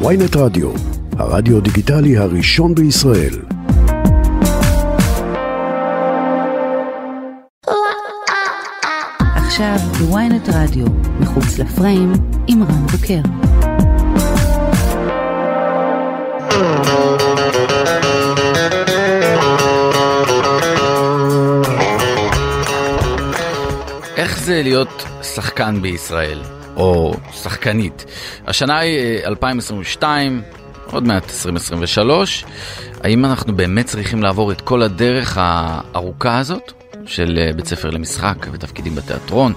ויינט רדיו, הרדיו דיגיטלי הראשון בישראל. עכשיו בוויינט רדיו, מחוץ לפריים, עם רן בוקר. איך זה להיות שחקן בישראל, או שחקנית? השנה היא 2022, עוד מעט 2023. האם אנחנו באמת צריכים לעבור את כל הדרך הארוכה הזאת של אה, בית ספר למשחק ותפקידים בתיאטרון?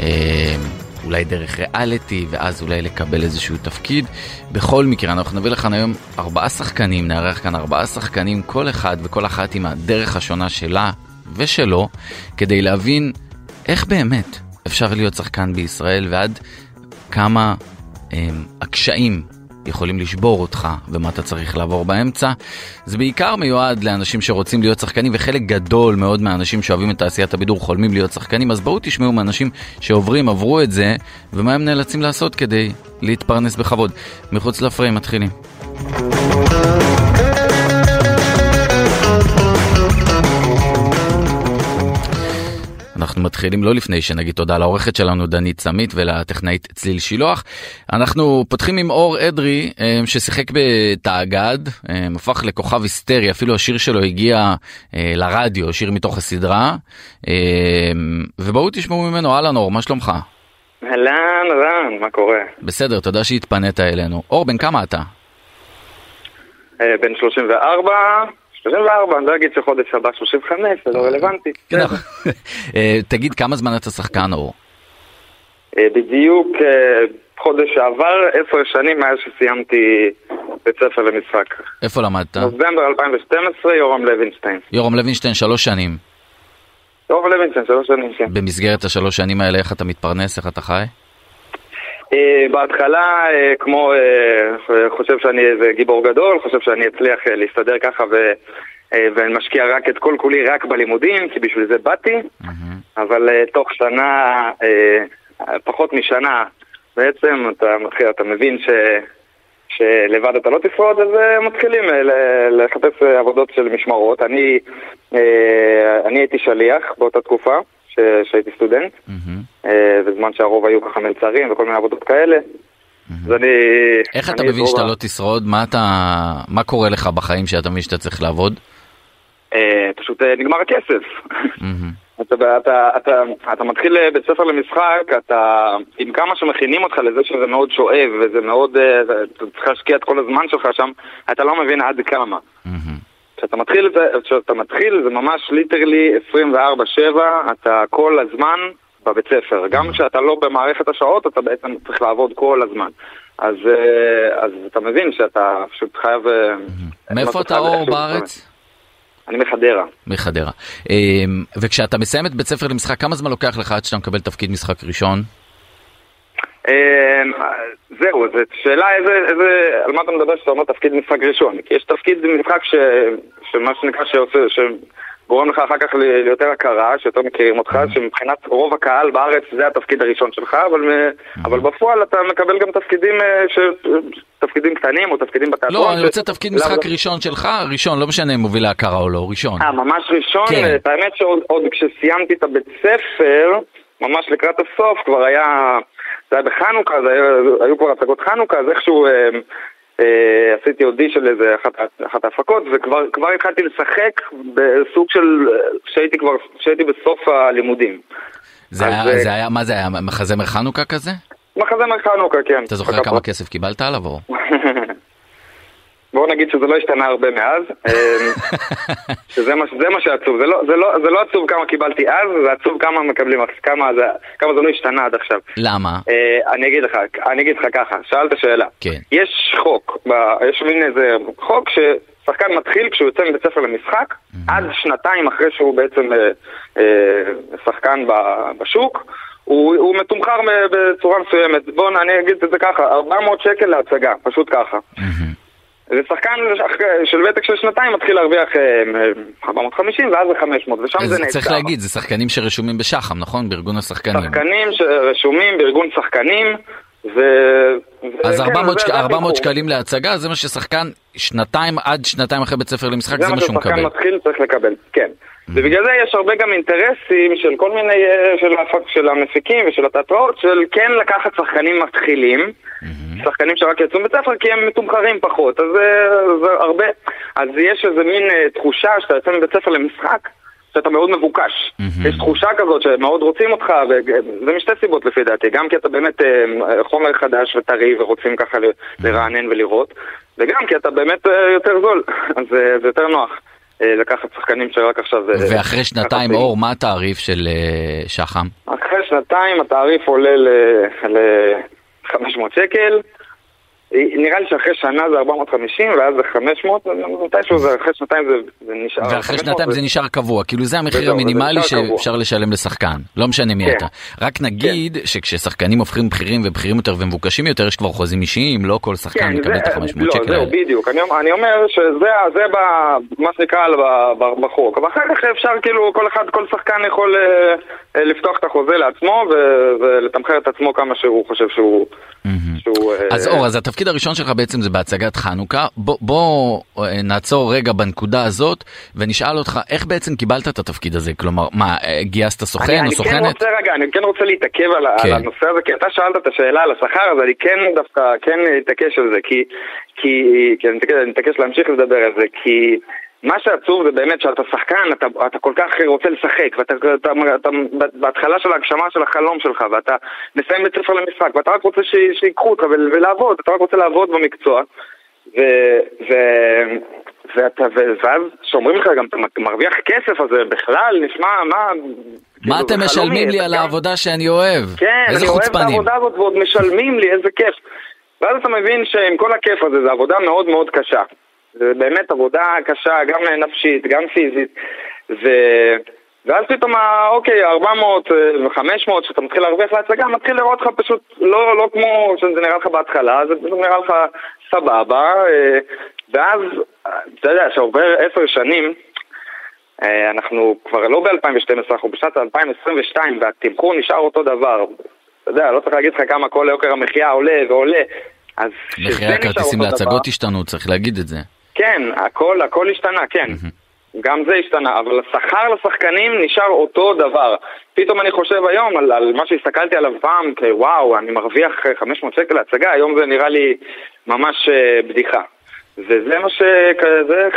אה, אולי דרך ריאליטי, ואז אולי לקבל איזשהו תפקיד. בכל מקרה, אנחנו נביא לכאן היום ארבעה שחקנים, נארח כאן ארבעה שחקנים, כל אחד וכל אחת עם הדרך השונה שלה ושלו, כדי להבין איך באמת אפשר להיות שחקן בישראל ועד כמה הם, הקשיים יכולים לשבור אותך ומה אתה צריך לעבור באמצע. זה בעיקר מיועד לאנשים שרוצים להיות שחקנים וחלק גדול מאוד מהאנשים שאוהבים את תעשיית הבידור חולמים להיות שחקנים אז בואו תשמעו מאנשים שעוברים, עברו את זה ומה הם נאלצים לעשות כדי להתפרנס בכבוד. מחוץ לפריים מתחילים. אנחנו מתחילים לא לפני שנגיד תודה לעורכת שלנו דנית סמית ולטכנאית צליל שילוח. אנחנו פותחים עם אור אדרי אה, ששיחק בתאגד, אה, הפך לכוכב היסטרי, אפילו השיר שלו הגיע אה, לרדיו, שיר מתוך הסדרה. ובואו תשמעו ממנו, אהלן אור, מה שלומך? אהלן רן, מה קורה? בסדר, תודה שהתפנית אלינו. אור, בן כמה אתה? בן 34. 34, אני לא אגיד שחודש הבא 35, זה לא רלוונטי. כן. אה, תגיד, כמה זמן אתה שחקן, אור? אה, בדיוק אה, חודש שעבר, עשר שנים מאז שסיימתי בית ספר למשחק. איפה למדת? נובמבר 2012, יורם לוינשטיין. יורם לוינשטיין, שלוש שנים. יורם לוינשטיין, שלוש שנים, כן. במסגרת השלוש שנים האלה, איך אתה מתפרנס, איך אתה חי? Uh, בהתחלה, uh, כמו, uh, חושב שאני איזה גיבור גדול, חושב שאני אצליח להסתדר ככה ו, ואני משקיע רק את כל כולי רק בלימודים, כי בשביל זה באתי, mm-hmm. אבל תוך שנה, פחות משנה, בעצם אתה, מתחיל, אתה מבין ש, שלבד אתה לא תשרוד, אז מתחילים לחפש עבודות של משמרות. אני, אני הייתי שליח באותה תקופה. שהייתי סטודנט, אה, בזמן שהרוב היו ככה מלצרים וכל מיני עבודות כאלה. אז אני... איך אתה מבין שאתה לא תשרוד? מה אתה... מה קורה לך בחיים שאתה מבין שאתה צריך לעבוד? אה, פשוט אה, נגמר הכסף. אתה, אתה, אתה, אתה מתחיל בית ספר למשחק, אתה, עם כמה שמכינים אותך לזה שזה מאוד שואב וזה מאוד, אתה צריך להשקיע את כל הזמן שלך שם, אתה לא מבין עד כמה. כשאתה מתחיל, כשאתה מתחיל זה ממש ליטרלי 24-7, אתה כל הזמן בבית ספר. גם כשאתה לא במערכת השעות, אתה בעצם צריך לעבוד כל הזמן. אז, אה, אז אתה מבין שאתה פשוט חייב... אה, מאיפה אתה אור בארץ? אני מחדרה. מחדרה. אמ, וכשאתה מסיים את בית ספר למשחק, כמה זמן לוקח לך עד שאתה מקבל תפקיד משחק ראשון? אמ, זהו, זו שאלה איזה, איזה, על מה אתה מדבר כשאתה אומר תפקיד משחק ראשון. כי יש תפקיד משחק ש, שמה שנקרא שעושה, שגורם לך אחר כך ליותר הכרה, שיותר מכירים אותך, mm-hmm. שמבחינת רוב הקהל בארץ זה התפקיד הראשון שלך, אבל, mm-hmm. אבל בפועל אתה מקבל גם תפקידים, אה, ש, תפקידים קטנים או תפקידים בתיאטרון. לא, אני רוצה תפקיד משחק ראשון שלך, ראשון, לא משנה אם מוביל להכרה או לא, ראשון. אה, ממש ראשון? כן. האמת שעוד כשסיימתי את הבית ספר, ממש לקראת הסוף כבר היה... זה היה בחנוכה, זה היה, היו כבר הצגות חנוכה, אז איכשהו אה, אה, עשיתי אודישן לאיזה אחת, אחת ההפקות, וכבר התחלתי לשחק בסוג של, שהייתי כבר, שהייתי בסוף הלימודים. זה, אז, היה, אה, זה היה, מה זה היה, מחזמר חנוכה כזה? מחזמר חנוכה, כן. אתה זוכר כמה כסף קיבלת עליו או? בואו נגיד שזה לא השתנה הרבה מאז, אמ, שזה מה, זה מה שעצוב, זה לא, זה, לא, זה לא עצוב כמה קיבלתי אז, זה עצוב כמה מקבלים, כמה זה, כמה זה לא השתנה עד עכשיו. למה? Uh, אני אגיד לך, אני אגיד לך ככה, שאלת שאלה. כן. יש חוק, ב, יש מין איזה חוק ששחקן מתחיל כשהוא יוצא מבית ספר למשחק, mm-hmm. עד שנתיים אחרי שהוא בעצם uh, uh, שחקן ב, בשוק. הוא, הוא מתומחר בצורה מסוימת. בואו אני אגיד את זה ככה, 400 שקל להצגה, פשוט ככה. זה שחקן של ותק של שנתיים מתחיל להרוויח 450 ואז זה 500 ושם זה נעצר. צריך להגיד, זה שחקנים שרשומים בשח"ם, נכון? בארגון השחקנים. שחקנים שרשומים בארגון שחקנים ו... אז כן, 400 זה- שק- זה 400 התמחור. שקלים להצגה, זה מה ששחקן שנתיים עד שנתיים אחרי בית ספר למשחק, זה מה שהוא ששחקן מקבל. מתחיל צריך לקבל, כן. ובגלל זה יש הרבה גם אינטרסים של כל מיני, אה, של, של המפיקים ושל התיאטראות, של כן לקחת שחקנים מתחילים, שחקנים שרק יצאו מבית ספר כי הם מתומחרים פחות, אז אה, זה הרבה, אז יש איזה מין אה, תחושה שאתה יוצא מבית ספר למשחק, שאתה מאוד מבוקש. מהמם. יש תחושה כזאת שמאוד רוצים אותך, וזה משתי סיבות לפי דעתי, גם כי אתה באמת אה, חומר חדש וטרי ורוצים ככה לרענן ולראות, וגם כי אתה באמת אה, יותר זול, אז אה, זה יותר נוח אה, לקחת שחקנים שרק עכשיו... ואחרי שנתיים, אור, מה התעריף של שחם? אחרי שנתיים התעריף עולה ל-500 שקל. נראה לי שאחרי שנה זה 450 ואז זה 500, מתישהו זה אחרי שנתיים זה, זה נשאר. ואחרי 500 שנתיים זה נשאר קבוע, כאילו זה המחיר המינימלי נשאר קבוע. שאפשר לשלם לשחקן, לא משנה מי כן. אתה. רק נגיד שכששחקנים הופכים בכירים ובכירים יותר ומבוקשים יותר, יש כבר חוזים אישיים, לא כל שחקן מקבל את ה-500 לא, שקל זהו, האלה. בדיוק. אני, אני אומר שזה זה ב, מה שנקרא בחוק. אבל אחר כך אפשר כאילו, כל אחד, כל שחקן יכול אה, אה, לפתוח את החוזה לעצמו ולתמחר את עצמו כמה שהוא חושב שהוא... מהמם. שהוא אה, אז אור, אז התפקיד הראשון שלך בעצם זה בהצגת חנוכה. בוא, בוא אה, נעצור רגע בנקודה הזאת ונשאל אותך איך בעצם קיבלת את התפקיד הזה? כלומר, מה, אה, גייסת אני, סוכן אני או כן סוכנת? רוצה רגע, אני כן רוצה להתעכב על, כן. על הנושא הזה, כי אתה שאלת את השאלה על השכר, אז אני כן דווקא, כן אתעקש על זה, כי, כי, כי אני אני אתעקש להמשיך לדבר על זה, כי מה שעצוב זה באמת שאתה שחקן, אתה, אתה כל כך רוצה לשחק, ואתה אתה, אתה, בהתחלה של ההגשמה של החלום שלך, ואתה מסיים בית ספר למשחק, ואתה רק רוצה ש- שיקחו אותך ול- ולעבוד, אתה רק רוצה לעבוד במקצוע, ו... ו... ואתה, ו- ואז שאומרים לך גם אתה מרוויח כסף, אז בכלל נשמע, מה... מה כאילו, אתם זה חלומי, משלמים לי על העבודה שאני אוהב? כן, אני אוהב את. העבודה הזאת ועוד משלמים לי, איזה כיף. ואז אתה מבין שעם כל הכיף הזה, זו עבודה מאוד מאוד קשה. זה באמת עבודה קשה, גם נפשית, גם פיזית. ו... ואז פתאום, אוקיי, 400 ו-500 שאתה מתחיל להרוויח להצגה, מתחיל לראות לך פשוט לא, לא כמו שזה נראה לך בהתחלה, זה פשוט נראה לך סבבה. אה, ואז, אה, אתה יודע, שעובר עשר שנים, אה, אנחנו כבר לא ב-2012, אנחנו בשנת 2022 והתמחור נשאר אותו דבר. אתה יודע, לא צריך להגיד לך כמה כל יוקר המחיה עולה ועולה. אז מחירי הכרטיסים להצגות השתנו, צריך להגיד את זה. כן, הכל, הכל השתנה, כן. גם זה השתנה, אבל השכר לשחקנים נשאר אותו דבר. פתאום אני חושב היום על, על מה שהסתכלתי עליו פעם, כוואו, אני מרוויח 500 שקל להצגה, היום זה נראה לי ממש אה, בדיחה. וזה מה ש... זה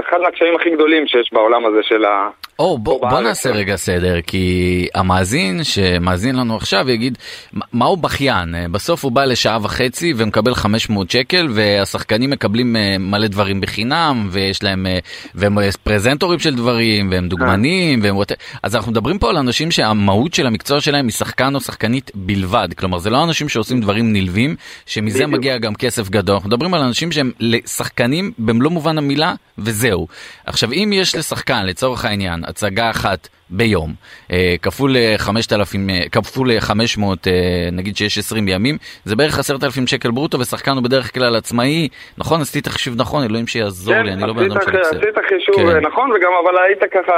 אחד מהקשיים הכי גדולים שיש בעולם הזה של ה... או, בוא, בוא נעשה. רגע סדר, כי המאזין שמאזין לנו עכשיו יגיד, "מה- מהו בכיין? אה, בסוף הוא בא לשעה וחצי ומקבל 500 שקל, והשחקנים מקבלים אה, מלא דברים בחינם, ויש להם, אה, והם פרזנטורים של דברים, והם דוגמנים, והם... אז אנחנו מדברים פה על אנשים שהמהות של המקצוע שלהם היא שחקן או שחקנית בלבד. כלומר, זה לא אנשים שעושים דברים נלווים, שמזה בדיוק. מגיע גם כסף גדול. אנחנו מדברים על אנשים שהם שחקנים במלוא מובן המילה, וזהו. עכשיו, אם יש לשחקן, לצורך העניין, הצגה אחת ביום, אה, כפול אה, 5,000, אה, כפול אה, 500, אה, נגיד שיש 20 ימים, זה בערך 10,000 שקל ברוטו, ושחקן הוא בדרך כלל עצמאי. נכון, עשיתי את החישוב נכון, אלוהים שיעזור לי, אני לא בן אדם של אקסל. עשית חישוב כן. נכון, וגם אבל היית ככה.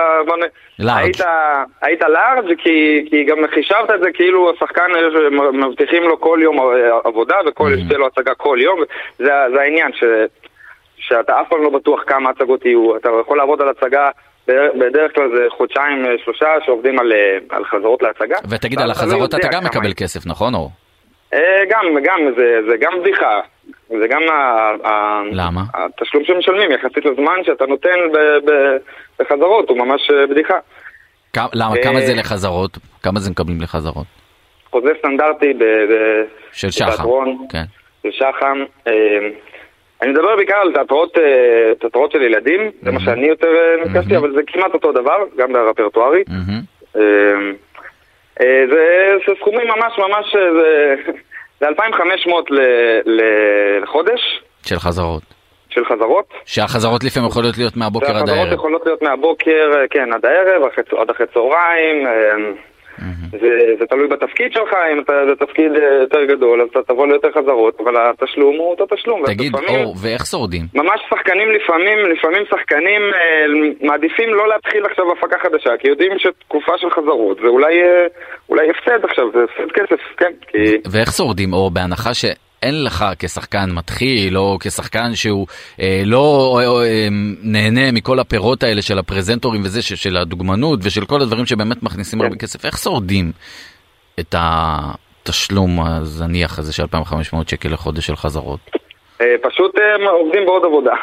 לארג'. היית, היית לארג' כי, כי גם חישבת את זה כאילו השחקן מבטיחים לו כל יום עבודה וכל Mhm. שתהיה לו הצגה כל יום, זה, זה העניין, ש, שאתה אף פעם לא בטוח כמה הצגות יהיו, אתה יכול לעבוד על הצגה, בדרך- כלל זה חודשיים אה, שלושה שעובדים על, אה, על חזרות להצגה. ותגיד, על החזרות אתה גם כמה מקבל יהיה. כסף, נכון אור? אה, גם, גם, זה, זה גם בדיחה. זה גם ה- למה? התשלום שמשלמים יחסית לזמן שאתה נותן ב- ב- בחזרות, הוא ממש בדיחה. כ- למה, כמה זה לחזרות? כמה זה מקבלים לחזרות? חוזה סטנדרטי ב- של שחם. כן. של שחם. אה, אני מדבר בעיקר על תיאטראות, אה, תיאטראות של ילדים, זה מה. שאני יותר אה, נפגשתי, Mhm. אבל זה כמעט אותו דבר, גם ברפרטוארי. אה, אה, זה זה סכומים ממש ממש, אה, זה- זה 2,500 ל- ל- לחודש של חזרות. של חזרות. שהחזרות לפעמים יכולות להיות מהבוקר עד הערב. יכולות להיות מהבוקר, אה, כן, עד הערב, עד אחרי צהריים. זה, זה תלוי בתפקיד שלך, אם אתה, זה תפקיד אה, יותר גדול, אז אתה תבוא ליותר חזרות, אבל התשלום הוא אותו תשלום. תגיד, ולפעמים- אור, ואיך שורדים? ממש שחקנים לפעמים, לפעמים שחקנים אה, מעדיפים לא להתחיל עכשיו הפקה חדשה, כי יודעים שתקופה של חזרות זה אולי, אה, אולי הפסד עכשיו, זה הפסד כסף, כן, כי... ואיך שורדים, אור, בהנחה ש... אין לך כשחקן מתחיל, או כשחקן שהוא אה, לא אה, אה, נהנה מכל הפירות האלה של הפרזנטורים וזה, ש, של הדוגמנות ושל כל הדברים שבאמת מכניסים כן. הרבה כסף, איך שורדים את התשלום הזניח הזה של 2,500 שקל לחודש של חזרות? אה, פשוט אה, עובדים בעוד עבודה.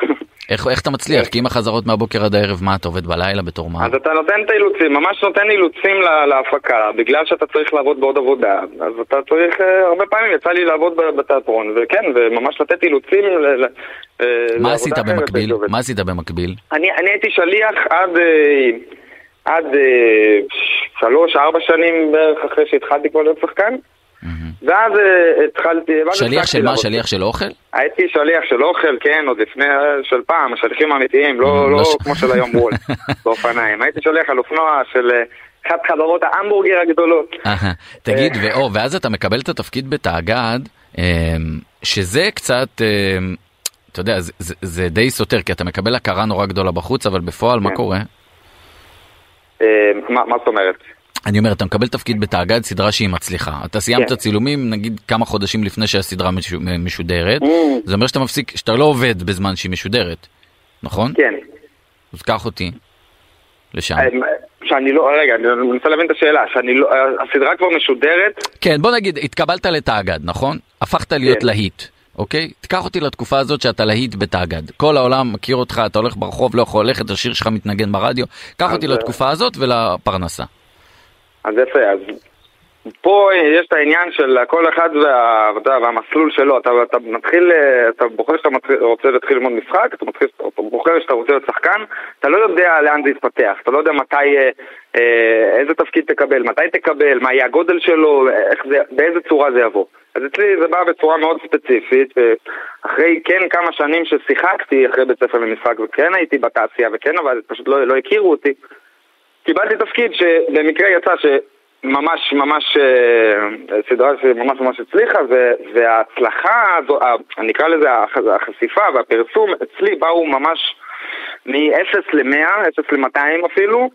איך, איך אתה מצליח? כי אם החזרות מהבוקר עד הערב, מה אתה עובד בלילה בתור מה? אז אתה נותן את האילוצים, ממש נותן אילוצים לה- להפקה, בגלל שאתה צריך לעבוד בעוד עבודה, אז אתה צריך, אה, הרבה פעמים יצא לי לעבוד בתיאטרון, וכן, וממש לתת אילוצים ל... ל- מה עשית במקביל? מה עשית במקביל? אני, אני הייתי שליח עד, עד שלוש, ארבע שנים בערך אחרי שהתחלתי כבר להיות שחקן, ואז אה, התחלתי... שליח של מה? שליח של אוכל? הייתי שליח של אוכל, כן, עוד לפני, של פעם, השליחים האמיתיים, לא, לא לא ש- כמו של היום וולט, באופניים. הייתי שליח על אופנוע של אה, אחת חברות ההמבורגר הגדולות. תגיד, ואז אתה מקבל את התפקיד בתאגד, אמ, שזה קצת, אמ, אתה יודע, זה- זה- זה די סותר, כי אתה מקבל הכרה נורא גדולה בחוץ, אבל בפועל מה כן. קורה? אה, מה מה זאת אומרת? אני אומר, אתה מקבל תפקיד בתאגד, סדרה שהיא מצליחה. אתה סיימת כן. צילומים, נגיד כמה חודשים לפני שהסדרה משו- משודרת, Mm, זה אומר שאתה מפסיק, שאתה לא עובד בזמן שהיא משודרת, נכון? כן. אז קח אותי לשם. אה, שאני לא, רגע, אני מנסה להבין את השאלה, שאני לא, הסדרה כבר משודרת, כן, בוא נגיד, התקבלת לתאגד, נכון? הפכת להיות כן. להיט, אוקיי? תיקח אותי לתקופה הזאת שאתה להיט בתאגד. כל העולם מכיר אותך, אתה הולך ברחוב, לא יכול ללכת, השיר שלך מתנגן ברדיו. קח אותי אה, לתקופה הזאת ולפרנסה. אז יפה, אז פה יש את העניין של כל אחד וה, יודע, והמסלול שלו, אתה, אתה מתחיל, אה, אתה בוחר שאתה מתחיל, רוצה להתחיל ללמוד משחק, אתה, מתחיל, אתה בוחר שאתה רוצה להיות שחקן, אתה לא יודע לאן זה יתפתח, אתה לא יודע מתי, אה, אה, איזה תפקיד תקבל, מתי תקבל, מה יהיה הגודל שלו, זה, באיזה צורה זה יבוא. אז אצלי זה בא בצורה מאוד ספציפית, אחרי כן כמה שנים ששיחקתי אחרי בית ספר למשחק וכן הייתי בתעשייה וכן אבל פשוט לא, לא הכירו אותי, קיבלתי תפקיד שבמקרה יצא שממש ממש אה, סדרה שממש ממש הצליחה וההצלחה הזו, נקרא לזה הח- החשיפה והפרסום אצלי באו ממש מ-0 ל-100, 0 ל-200 אפילו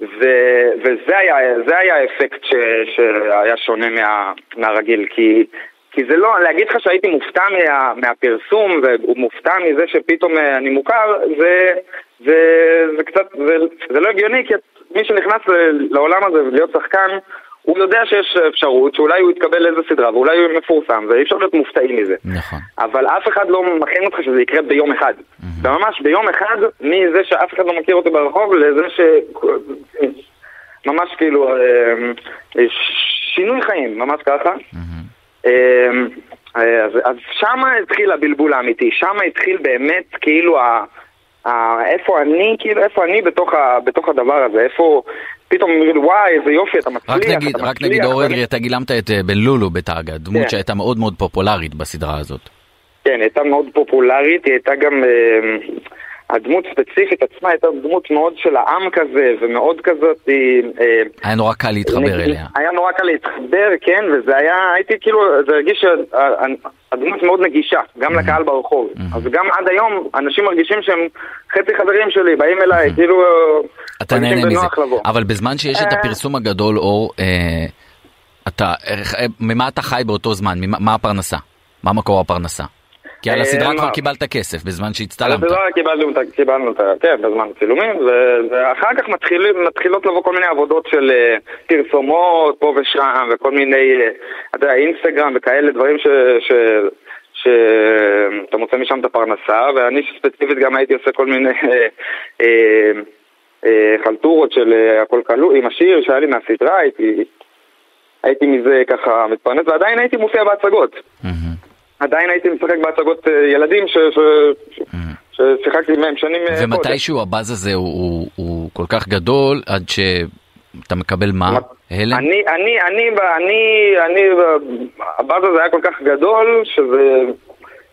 ו, וזה היה, זה היה האפקט ש, שהיה שונה מה, מהרגיל כי כי זה לא, להגיד לך שהייתי מופתע מה, מהפרסום ומופתע מזה שפתאום אה, אני מוכר, זה, זה, זה קצת, זה, זה לא הגיוני, כי מי שנכנס לעולם הזה ולהיות שחקן, הוא יודע שיש אפשרות שאולי הוא יתקבל לאיזה סדרה ואולי הוא מפורסם, ואי אפשר להיות מופתעים מזה. נכון. אבל אף אחד לא מכין אותך שזה יקרה ביום אחד. וממש ביום אחד, מזה שאף אחד לא מכיר אותי ברחוב, לזה ש... ממש כאילו, אה, שינוי חיים, ממש ככה. אה, אז, אז שמה התחיל הבלבול האמיתי, שמה התחיל באמת כאילו ה... ה- איפה אני, כאילו איפה אני בתוך, ה, בתוך הדבר הזה, איפה פתאום אומרים לי וואי איזה יופי אתה מצליח, רק נגיד, אתה רק מצליח, נגיד אור אדרי, אתה גילמת את אה, בן לולו בתאגד, דמות כן. שהייתה מאוד מאוד פופולרית בסדרה הזאת. כן, היא הייתה מאוד פופולרית, היא הייתה גם... אה, הדמות ספציפית עצמה הייתה דמות מאוד של העם כזה, ומאוד כזאת... היא, אה, היה נורא קל להתחבר אליה. היה נורא קל להתחבר, כן, וזה היה, הייתי כאילו, זה הרגיש שהדמות מאוד נגישה, גם לקהל ברחוב. אז גם עד היום, אנשים מרגישים שהם חצי חברים שלי, באים אליי, כאילו... אתה נהנה מזה. אבל בזמן שיש את אה. הפרסום הגדול, אור, אה, אתה, אה, ממה אתה חי באותו זמן? מה הפרנסה? מה מקור הפרנסה? כי על אה, הסדרה כבר קיבלת כסף בזמן על שהצטלמת. הסדרה קיבלנו, את ה- קיבלנו. כן, בזמן הצילומים, ואחר כך מתחילות לבוא כל מיני עבודות של אה, פרסומות פה ושם, וכל מיני, אה, אתה יודע, אינסטגרם וכאלה דברים ש... ש... שאתה מוצא משם את הפרנסה, ואני ספציפית גם הייתי עושה כל מיני חלטורות של הכל כלוא, עם השיר שהיה לי מהסדרה, הייתי, הייתי מזה ככה מתפרנס, ועדיין הייתי מופיע בהצגות. מהמם. עדיין הייתי משחק בהצגות אה, ילדים ש... ש... ש... ששיחקתי מהם שנים אה. ומתישהו הבאז הזה הוא, הוא, הוא כל כך גדול עד שאתה מקבל מה? הלם? אני, אני, אני, אני, אני, הבאז הזה היה כל כך גדול, שזה,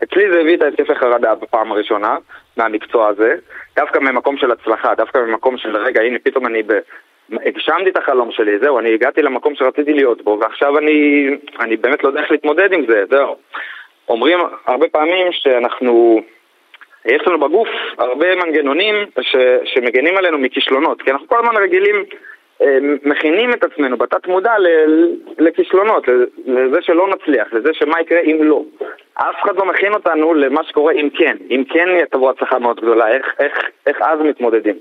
אצלי זה הביא את ההתקפי חרדה בפעם הראשונה, מהמקצוע הזה, דווקא ממקום של הצלחה, דווקא ממקום של רגע, הנה פתאום אני ב... הגשמתי את החלום שלי, זהו, אני הגעתי למקום שרציתי להיות בו, ועכשיו אני, אני באמת לא יודע איך להתמודד עם זה, זהו. אומרים הרבה פעמים שאנחנו, יש לנו בגוף הרבה מנגנונים ש, שמגנים עלינו מכישלונות, כי אנחנו כל הזמן רגילים אה, מכינים את עצמנו בתת מודע לכישלונות, לזה שלא נצליח, לזה שמה יקרה אם לא. אף אחד לא מכין אותנו למה שקורה אם כן. אם כן תבוא הצלחה מאוד גדולה, איך, איך, איך אז מתמודדים.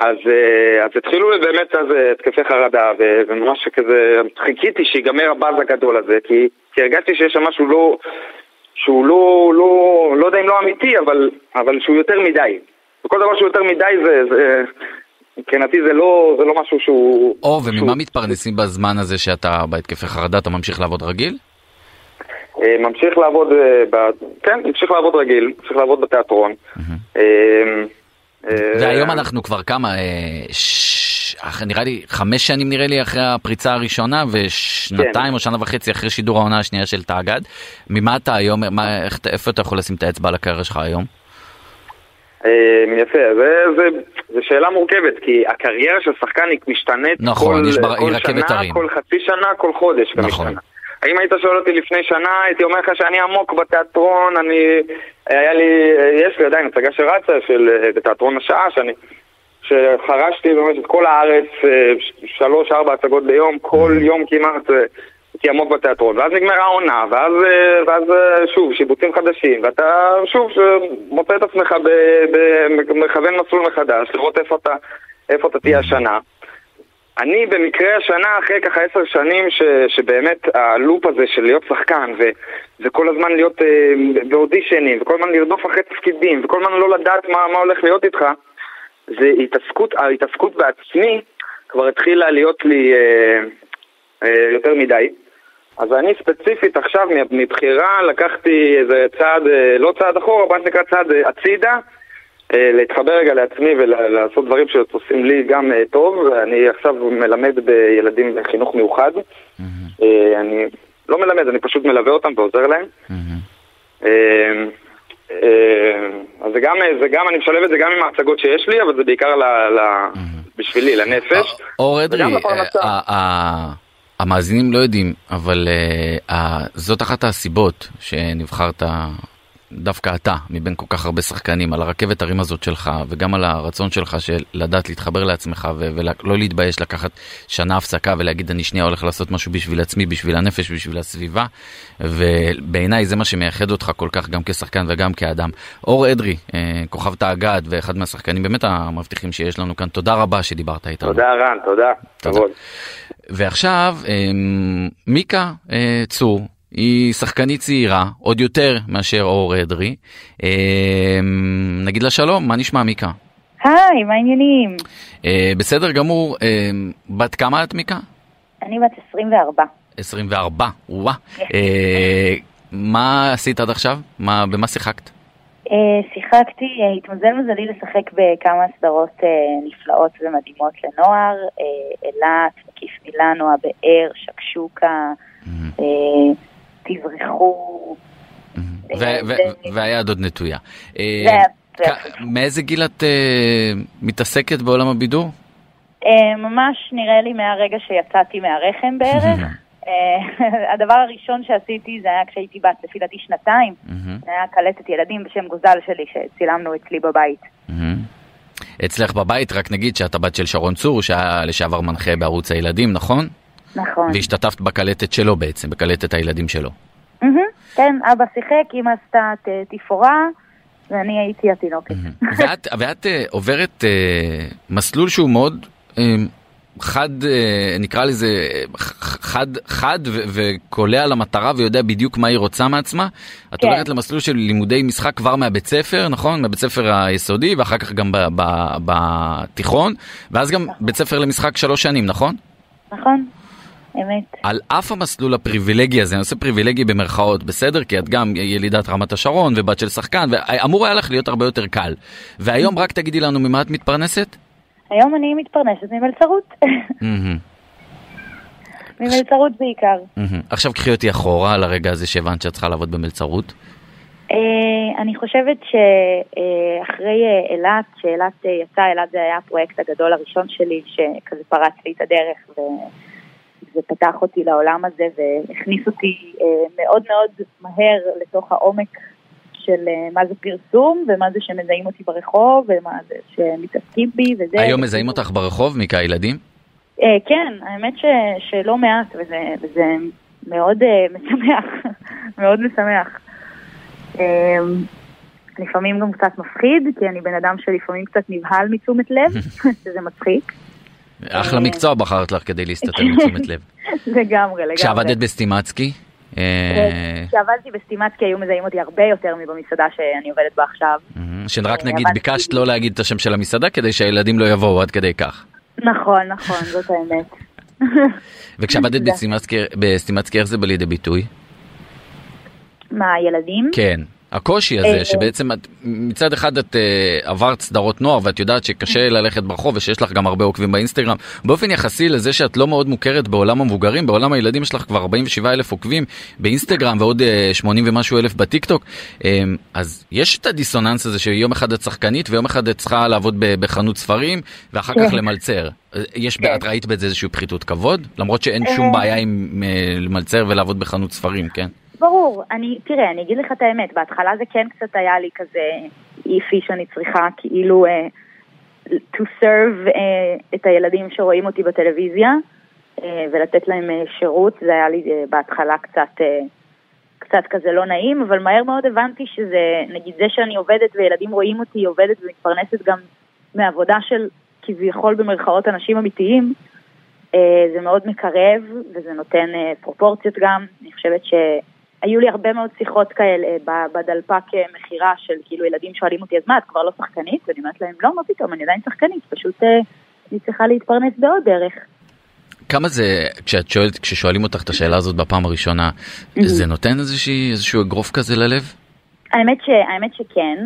אז, אה, אז התחילו באמת אז אה, התקפי חרדה, וממש כזה חיכיתי שיגמר הבאז הגדול הזה, כי, כי הרגשתי שיש שם משהו לא, שהוא לא, לא, לא יודע אם לא אמיתי, אבל, אבל שהוא יותר מדי. וכל דבר שהוא יותר מדי זה, זה מבחינתי זה לא, זה לא משהו שהוא... או, וממה שהוא... מתפרנסים בזמן הזה שאתה בהתקפי חרדה? אתה ממשיך לעבוד רגיל? אה, ממשיך לעבוד, ב... כן, ממשיך לעבוד רגיל, ממשיך לעבוד בתיאטרון. והיום אנחנו כבר כמה, ש... נראה לי חמש שנים נראה לי אחרי הפריצה הראשונה ושנתיים כן. או שנה וחצי אחרי שידור העונה השנייה של תאגד. ממה אתה היום, מה, איך, איפה אתה יכול לשים את האצבע על הקריירה שלך היום? אה, יפה, זו שאלה מורכבת, כי הקריירה של שחקן היא משתנית נכון, כל, בר... כל שנה, תרים. כל חצי שנה, כל חודש. נכון. משתנה. האם היית שואל אותי לפני שנה, הייתי אומר לך שאני עמוק בתיאטרון, אני... היה לי... יש לי עדיין הצגה שרצה, של... בתיאטרון השעה, שאני... שחרשתי באמת את כל הארץ, אה, שלוש-ארבע הצגות ביום, כל mm. יום כמעט. אה, הייתי עמוק בתיאטרון, ואז נגמרה העונה, ואז, אה, ואז שוב, שיבוצים חדשים, ואתה שוב מוצא את עצמך במכוון מסלול מחדש, לראות איפה אתה, איפה אתה תהיה השנה. אני במקרה השנה, אחרי ככה עשר שנים, ש, שבאמת הלופ הזה של להיות שחקן, ו, וכל הזמן להיות אה, באודישנים, וכל הזמן לרדוף אחרי תפקידים, וכל הזמן לא לדעת מה, מה הולך להיות איתך, זה התעסקות, ההתעסקות בעצמי כבר התחילה להיות לי אה, אה, יותר מדי. אז אני ספציפית עכשיו מבחירה לקחתי איזה צעד, אה, לא צעד אחורה, מה שנקרא צעד אה, הצידה, להתחבר רגע לעצמי ולעשות דברים שעושים לי גם טוב. אני עכשיו מלמד בילדים בחינוך מיוחד. אני לא מלמד, אני פשוט מלווה אותם ועוזר להם. אז זה גם, זה גם, אני משלב את זה גם עם ההצגות שיש לי, אבל זה בעיקר ל, ל, בשבילי, לנפש. אור אדרי, המאזינים לא יודעים, אבל זאת אחת הסיבות שנבחרת דווקא אתה, מבין כל כך הרבה שחקנים, על הרכבת הרים הזאת שלך, וגם על הרצון שלך של לדעת להתחבר לעצמך, ולא להתבייש לקחת שנה הפסקה ולהגיד אני שנייה הולך לעשות משהו בשביל עצמי, בשביל הנפש, בשביל הסביבה, ובעיניי זה מה שמייחד אותך כל כך גם כשחקן וגם כאדם. אור אדרי, אה, כוכב תאגד ואחד מהשחקנים באמת המבטיחים שיש לנו כאן, תודה רבה שדיברת איתנו. תודה רן, תודה. תודה. ועכשיו, אה, מיקה אה, צור. היא שחקנית צעירה, עוד יותר מאשר אור אדרי. אה, נגיד לה שלום, מה נשמע מיקה? היי, מה העניינים? אה, בסדר גמור, אה, בת כמה את מיקה? אני בת 24. 24, וואה. אה, מה עשית עד עכשיו? מה, במה שיחקת? Uh, שיחקתי, uh, התמזל מזלי לשחק בכמה סדרות נפלאות ומדהימות לנוער, אילת, מקיף מילאנו, הבאר, שקשוקה, mm-hmm. תברחו. והיד עוד נטויה. מאיזה גיל את מתעסקת בעולם הבידור? ממש נראה לי מהרגע שיצאתי מהרחם בערך. הדבר הראשון שעשיתי זה היה כשהייתי בת לפי דעתי שנתיים. זה היה קלטת ילדים בשם גוזל שלי שצילמנו אצלי בבית. אצלך בבית, רק נגיד שאת הבת של שרון צור, שהיה לשעבר מנחה בערוץ הילדים, נכון? נכון. והשתתפת בקלטת שלו בעצם, בקלטת הילדים שלו. כן, אבא שיחק, אמא עשתה תפאורה, ואני הייתי התינוקת. ואת, ואת uh, עוברת uh, מסלול שהוא מאוד uh, חד, נקרא לזה, חד, חד וקולע למטרה ויודע בדיוק מה היא רוצה מעצמה. את כן. עוברת למסלול של לימודי משחק כבר מהבית ספר, נכון? מהבית ספר היסודי, ואחר כך גם בתיכון, ואז גם נכון. בית ספר למשחק שלוש שנים, נכון? נכון. אמת. על אף המסלול הפריבילגי הזה, אני עושה פריבילגי במרכאות, בסדר? כי את גם ילידת רמת השרון ובת של שחקן, ואמור היה לך להיות הרבה יותר קל. והיום רק תגידי לנו ממה את מתפרנסת? היום אני מתפרנסת ממלצרות. ממלצרות בעיקר. עכשיו קחי אותי אחורה על הרגע הזה שהבנת שאת צריכה לעבוד במלצרות. אה, אני חושבת שאחרי אה, אילת, שאילת אה, יצא, אילת זה היה הפרויקט הגדול הראשון שלי, שכזה פרץ לי את הדרך. זה פתח אותי לעולם הזה והכניס אותי אה, מאוד מאוד מהר לתוך העומק של אה, מה זה פרסום ומה זה שמזהים אותי ברחוב ומה זה שמתעסקים בי וזה. היום מזהים אותך ברחוב, מיקה הילדים? אה, כן, האמת ש, שלא מעט, וזה, וזה מאוד משמח, מאוד משמח. לפעמים גם קצת מפחיד, כי אני בן אדם שלפעמים קצת נבהל מתשומת לב, שזה מצחיק. אחלה מקצוע בחרת לך כדי להסתתר מתשומת לב. לגמרי, לגמרי. כשעבדת בסטימצקי? אה, כשעבדתי בסטימצקי היו מזהים אותי הרבה יותר מבמסעדה שאני עובדת בה עכשיו. שרק נגיד ביקשת לא להגיד את השם של המסעדה כדי שהילדים לא יבואו עד כדי כך. נכון, נכון, זאת האמת. וכשעבדת. בסטימצקי, איך זה בא לידי ביטוי? מה, הילדים? כן. הקושי אה, הזה שבעצם את, מצד אחד את uh, עברת סדרות נוער ואת יודעת שקשה ללכת ברחוב ושיש לך גם הרבה עוקבים באינסטגרם באופן יחסי לזה שאת לא מאוד מוכרת בעולם המבוגרים בעולם הילדים יש לך כבר 47 אלף עוקבים באינסטגרם ועוד uh, 80 ומשהו אלף בטיק טוק um, אז יש את הדיסוננס הזה שיום אחד את שחקנית ויום אחד את צריכה לעבוד בחנות ספרים ואחר כך. למלצר. אה, יש, כן. את ראית בזה איזושהי פחיתות כבוד למרות שאין שום אה. בעיה עם אה, למלצר ולעבוד בחנות ספרים כן. ברור, אני, תראה, אני אגיד לך את האמת, בהתחלה זה כן קצת היה לי כזה איפי שאני צריכה כאילו uh, to serve uh, את הילדים שרואים אותי בטלוויזיה uh, ולתת להם uh, שירות, זה היה לי uh, בהתחלה קצת, uh, קצת כזה לא נעים, אבל מהר מאוד הבנתי שזה, נגיד זה שאני עובדת וילדים רואים אותי, עובדת ומתפרנסת גם מעבודה של כביכול במרכאות אנשים אמיתיים, זה מאוד מקרב וזה נותן פרופורציות גם. אני חושבת שהיו לי הרבה מאוד שיחות כאלה אה, בדלפק אה, מכירה של כאילו ילדים שואלים אותי, אז מה, את כבר לא שחקנית? ואני אומרת להם, לא, מה פתאום, אני עדיין שחקנית, פשוט אה, אני צריכה להתפרנס בעוד דרך. כמה זה, כשאת שואלת, כששואלים אותך את השאלה הזאת בפעם הראשונה, זה נותן איזושהי, איזשהו אגרוף כזה ללב? האמת, ש, האמת שכן,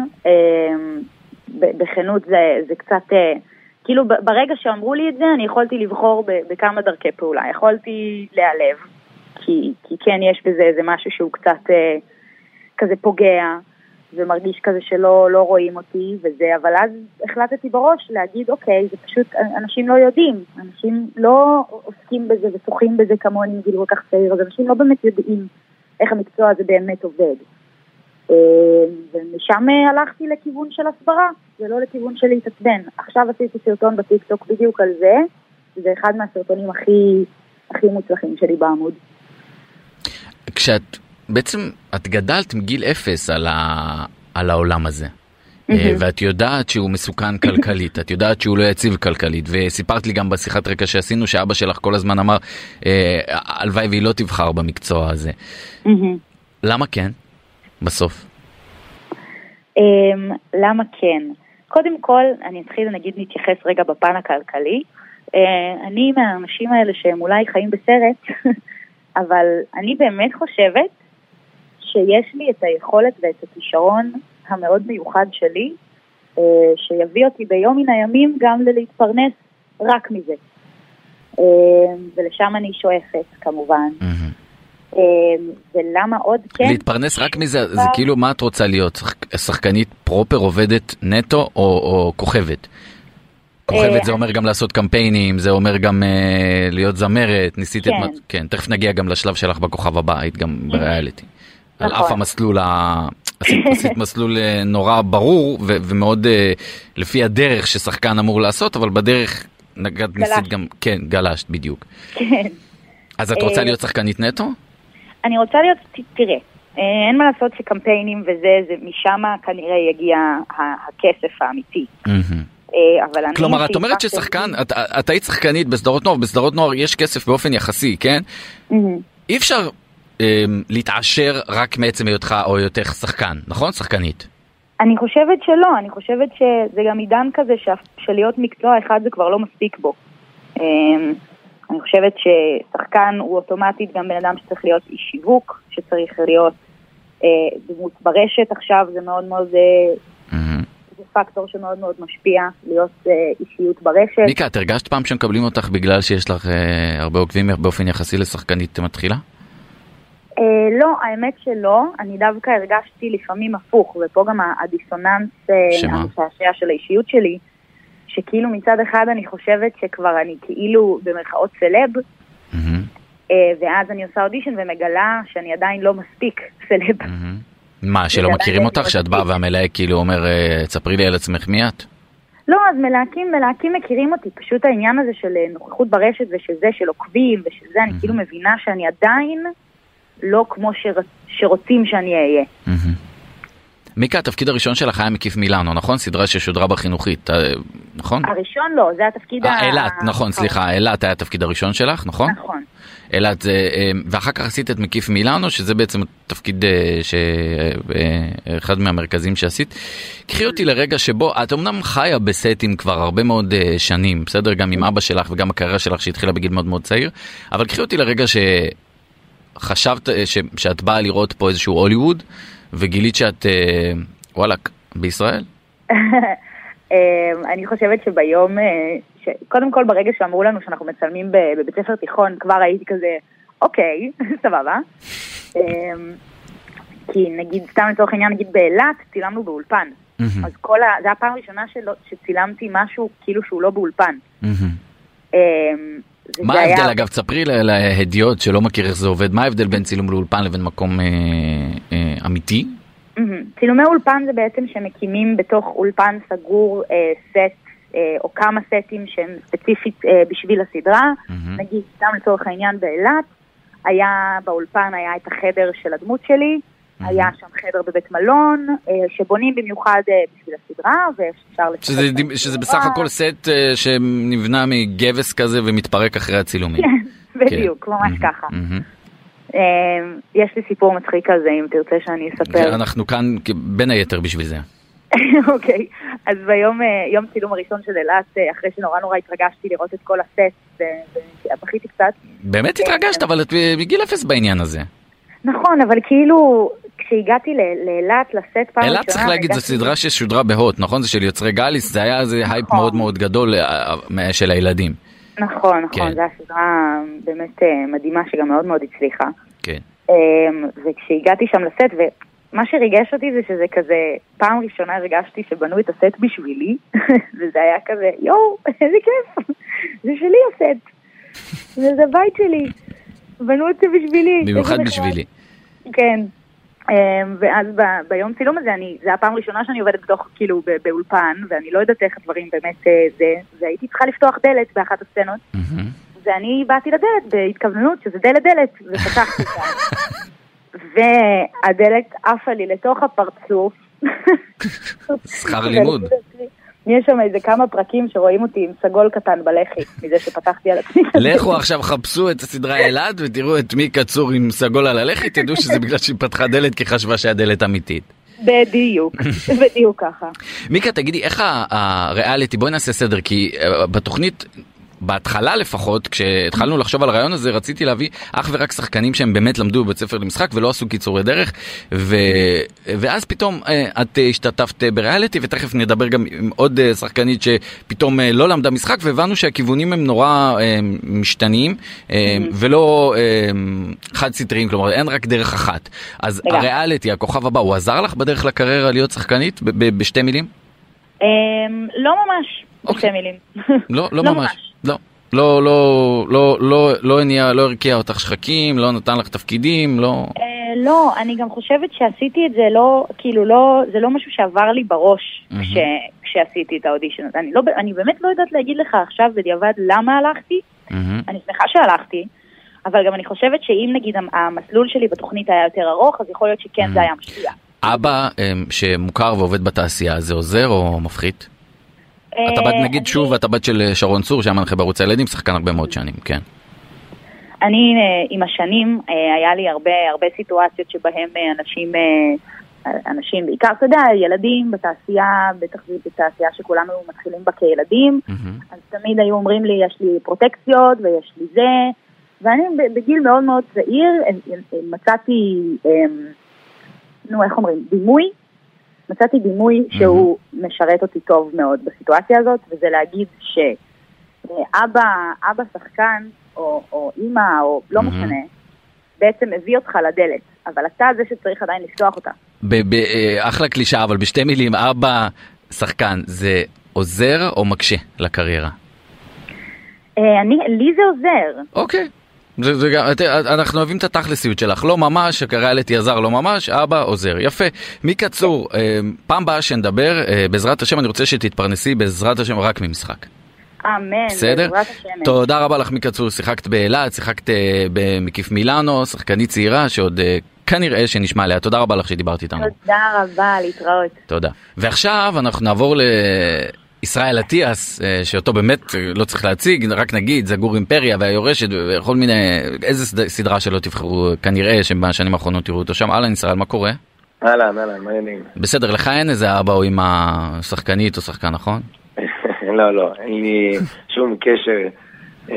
ב- בכנות זה, זה קצת, כאילו ברגע שאמרו לי את זה, אני יכולתי לבחור בכמה דרכי פעולה. יכולתי להיעלב, כי, כי כן יש בזה איזה משהו שהוא קצת אה, כזה פוגע, ומרגיש כזה שלא לא רואים אותי וזה, אבל אז החלטתי בראש להגיד, אוקיי, זה פשוט, אנשים לא יודעים, אנשים לא עוסקים בזה ושוחים בזה כמוני מגיל כל כך צעיר, אז אנשים לא באמת יודעים איך המקצוע הזה באמת עובד. אה, ומשם אה, הלכתי לכיוון של הסברה, ולא לכיוון של להתעצבן. עכשיו עשיתי סרטון בטיקטוק בדיוק על זה, זה אחד מהסרטונים הכי, הכי מוצלחים שלי בעמוד. כשאת, בעצם, את גדלת מגיל אפס על, ה, על העולם הזה. אה, ואת יודעת שהוא מסוכן כלכלית, את יודעת שהוא לא יציב כלכלית, וסיפרת לי גם בשיחת רקע שעשינו שאבא שלך כל הזמן אמר, אה, הלוואי והיא לא תבחר במקצוע הזה. למה כן? בסוף. אמ, למה כן? קודם כל, אני אתחיל, נגיד, נתייחס רגע בפן הכלכלי. אה, אני מהאנשים האלה שהם אולי חיים בסרט, אבל אני באמת חושבת שיש לי את היכולת ואת הכישרון המאוד מיוחד שלי, אה, שיביא אותי ביום מן הימים גם ללהתפרנס רק מזה. אה, ולשם אני שואפת, כמובן. מהמם. אה, ולמה עוד כן? להתפרנס רק מזה, זה כאילו מה את רוצה להיות? שחק- שחקנית פרופר עובדת נטו או, או כוכבת? כוכבת אה, זה אומר גם לעשות קמפיינים, זה אומר גם אה, להיות זמרת, ניסית את... כן. מה- כן, תכף נגיע גם לשלב שלך בכוכב הבא, היית גם בריאליטי. על נכון. אף המסלול, ה... עשית, עשית מסלול אה, נורא ברור ו- ומאוד אה, לפי הדרך ששחקן אמור לעשות, אבל בדרך נגעת ניסית. גם, כן, גלשת בדיוק. כן. אז את רוצה אה, להיות שחקנית נטו? אני רוצה להיות, תראה, אה, אין מה לעשות שקמפיינים וזה, זה משם כנראה יגיע הכסף האמיתי. מהמם. אה, אבל אני... כלומר, את אומרת ששחקן, את, את היית שחקנית בסדרות נוער, בסדרות נוער יש כסף באופן יחסי, כן? אי אפשר אה, להתעשר רק מעצם היותך או היותך שחקן, נכון? שחקנית. אני חושבת שלא, אני חושבת שזה גם עידן כזה ש- שלהיות מקצוע אחד זה כבר לא מספיק בו. אה, אני חושבת ששחקן הוא אוטומטית גם בן אדם שצריך להיות איש שיווק, שצריך להיות אה, דמות ברשת עכשיו, זה מאוד מאוד, אה, מהמם. זה פקטור שמאוד מאוד משפיע, להיות אה, אישיות ברשת. ניקה, את הרגשת פעם שמקבלים אותך בגלל שיש לך אה, הרבה עוקבים באופן יחסי לשחקנית מתחילה? אה, לא, האמת שלא, אני דווקא הרגשתי לפעמים הפוך, ופה גם הדיסוננס אה? המשעשע של האישיות שלי, שכאילו מצד אחד אני חושבת שכבר אני כאילו במרכאות סלב, אה, ואז אני עושה אודישן ומגלה שאני עדיין לא מספיק סלב. מה, שלא מכירים אותך? שאת באה. והמלהק כאילו אומר, אה, תספרי לי על עצמך מי את? לא, אז מלהקים, מלהקים מכירים אותי, פשוט העניין הזה של אה, נוכחות ברשת ושזה, של עוקבים ושזה, אני כאילו מבינה שאני עדיין לא כמו שרצ... שרוצים שאני אהיה. מיקה, התפקיד הראשון שלך היה מקיף מילאנו, נכון? סדרה ששודרה בחינוכית, אה, נכון? הראשון לא, זה התפקיד אה, אילת, נכון, סליחה, אילת היה התפקיד הראשון שלך, נכון? נכון. אילת זה, אה, ואחר כך עשית את מקיף מילאנו, שזה בעצם תפקיד אה, ש... אה, אחד מהמרכזים שעשית. קחי אותי לרגע שבו, את אמנם חיה בסטים כבר הרבה מאוד שנים, בסדר? גם עם אבא שלך וגם הקריירה שלך שהתחילה בגיל מאוד מאוד צעיר, אבל קחי אותי לרגע שחשבת ש... שאת באה לראות פה איזשהו הוליווד, וגילית שאת, וואלאק, בישראל? אה, אני חושבת שביום, אה, ש... קודם כל ברגע שאמרו לנו שאנחנו מצלמים בבית ספר תיכון, כבר הייתי כזה, אוקיי, סבבה. אה, כי נגיד, סתם לצורך העניין, נגיד באילת, צילמנו באולפן. מהמם, אז כל ה... זו הפעם הראשונה שלא, שצילמתי משהו כאילו שהוא לא באולפן. וזה מה היה- ההבדל, אגב, תספרי להדיוט שלא מכיר איך זה עובד, מה ההבדל בין צילום לאולפן לבין מקום אה, אה, אמיתי? צילומי אולפן זה בעצם שמקימים בתוך אולפן סגור אה, סט אה, או כמה סטים שהם ספציפית אה, בשביל הסדרה. מהמם. נגיד, סתם לצורך העניין באילת, היה באולפן היה את החדר של הדמות שלי, היה שם חדר בבית מלון, אה, שבונים במיוחד אה, בשביל הסדרה, ואפשר שזה, דיב- שזה. בסך הכל סט אה, שנבנה מגבס כזה ומתפרק אחרי הצילומים. כן, בדיוק, ממש מהמם, ככה. מהמם. אה, יש לי סיפור מצחיק כזה, אם תרצה שאני אספר. אנחנו כאן בין היתר בשביל זה. אוקיי, אז ביום אה, יום צילום הראשון של אילת, אה, אחרי שנורא נורא התרגשתי לראות את כל הסט, ובכיתי קצת. באמת התרגשת, אבל את מגיל אפס בעניין הזה. נכון, אבל כאילו, כשהגעתי לאילת, לסט פעם ראשונה... אילת צריך להגיד, זו סדרה ששודרה בהוט, נכון? זה של יוצרי גאליס, זה היה איזה הייפ נכון. מאוד מאוד גדול אה, אה, של הילדים. נכון, נכון, כן. זו הייתה סדרה באמת אה, מדהימה שגם מאוד מאוד הצליחה. כן. אה, וכשהגעתי שם לסט, ומה שריגש אותי זה שזה כזה, פעם ראשונה הרגשתי שבנו את הסט בשבילי, וזה היה כזה, יואו, איזה כיף, זה שלי הסט, וזה הבית שלי, בנו את זה בשבילי. במיוחד איזה נחמד." בשבילי. כן. אמ, ואז ב- ביום צילום הזה, אני, זה הפעם הראשונה שאני עובדת בתוך, כאילו, ב- באולפן, ואני לא יודעת איך הדברים באמת אה, זה, והייתי צריכה לפתוח דלת באחת הסצנות, מהמם. ואני באתי לדלת בהתכווננות שזה דלת דלת, ופתחתי אותה. והדלת עפה לי לתוך הפרצוף. שכר לימוד. יש שם איזה כמה פרקים שרואים אותי עם סגול קטן בלחי, מזה שפתחתי על עצמי. לכו עכשיו חפשו את הסדרה אילת ותראו את מיקה צור עם סגול על הלחי, תדעו שזה בגלל שהיא פתחה דלת כי חשבה שהדלת אמיתית. בדיוק, בדיוק ככה. מיקה, תגידי, איך הריאליטי, בואי נעשה סדר, כי אה, בתוכנית, בהתחלה לפחות, כשהתחלנו לחשוב על הרעיון הזה, רציתי להביא אך ורק שחקנים שהם באמת למדו בבית ספר למשחק ולא עשו קיצורי דרך, ו... ואז פתאום אה, את אה, השתתפת בריאליטי, ותכף נדבר גם עם עוד אה, שחקנית שפתאום לא למדה משחק, והבנו שהכיוונים הם נורא משתנים, ולא חד סטריים, כלומר אין רק דרך אחת. אז. הריאליטי, הכוכב הבא, הוא עזר לך בדרך לקריירה להיות שחקנית בשתי מילים? אמ, לא ממש, אוקיי. בשתי מילים. לא, לא לא ממש. לא. לא, לא, לא, לא, לא הניע, לא הרקיע אותך שחקים, לא נתן לך תפקידים, לא... אה, לא, אני גם חושבת שעשיתי את זה לא, כאילו לא, זה לא משהו שעבר לי בראש. כש, כשעשיתי את האודישן. אני, לא, אני באמת לא יודעת להגיד לך עכשיו בדיעבד למה הלכתי. אני שמחה שהלכתי, אבל גם אני חושבת שאם נגיד המ- המסלול שלי בתוכנית היה יותר ארוך, אז יכול להיות שכן זה היה משפיע. אבא אמ, שמוכר ועובד בתעשייה, זה עוזר או מפחית? אתה בת, אה, נגיד שוב, אתה בת של אה, שרון צור, שהיה מנחה בערוץ הילדים, שחקן הרבה מאוד שנים, כן. אני אה, עם השנים, היה לי הרבה, הרבה סיטואציות שבהם אה, אנשים, אנשים, בעיקר, אתה יודע, ילדים בתעשייה, בטח בתעשייה שכולנו מתחילים בה כילדים. אז תמיד היו אומרים לי, יש לי פרוטקציות ויש לי זה, ואני בגיל מאוד מאוד צעיר מצאתי, נו, איך אומרים, דימוי, מצאתי דימוי שהוא משרת אותי טוב מאוד בסיטואציה הזאת, וזה להגיד שאבא, אבא שחקן, או, או אימא, או לא. משנה, בעצם הביא אותך לדלת, אבל אתה זה שצריך עדיין לפתוח אותה. ב- ב- אה, אחלה קלישאה, אבל בשתי מילים, אבא שחקן, זה עוזר או מקשה לקריירה? אה, אני, לי זה עוזר, אוקיי. זה, זה גם, את- אנחנו אוהבים את התכלסיות שלך, לא ממש, לתי עזר לא ממש, אבא עוזר, יפה. מיקה צור, אה, פעם באה שנדבר, אה, בעזרת השם אני רוצה שתתפרנסי בעזרת השם רק ממשחק. אמן, בסדר? בעזרת השם. תודה רבה לך מיקה צור, שיחקת באילת, שיחקת אה, במקיף מילאנו, שחקנית צעירה שעוד אה, כנראה שנשמע עליה, תודה רבה לך שדיברת איתנו. תודה רבה, להתראות. תודה. ועכשיו אנחנו נעבור לישראל אטיאס, אה, שאותו באמת אה, לא צריך להציג, רק נגיד, זגור אימפריה והיורשת וכל מיני, איזה סד- סדרה שלא תבחרו, כנראה שבשנים האחרונות תראו אותו שם. אהלן ישראל, מה קורה? אהלן, אהלן, מעניינים. בסדר, לך אין איזה אבא או אמא שחקנית או שחקן, נכון? לא, לא, אין לי שום קשר אה,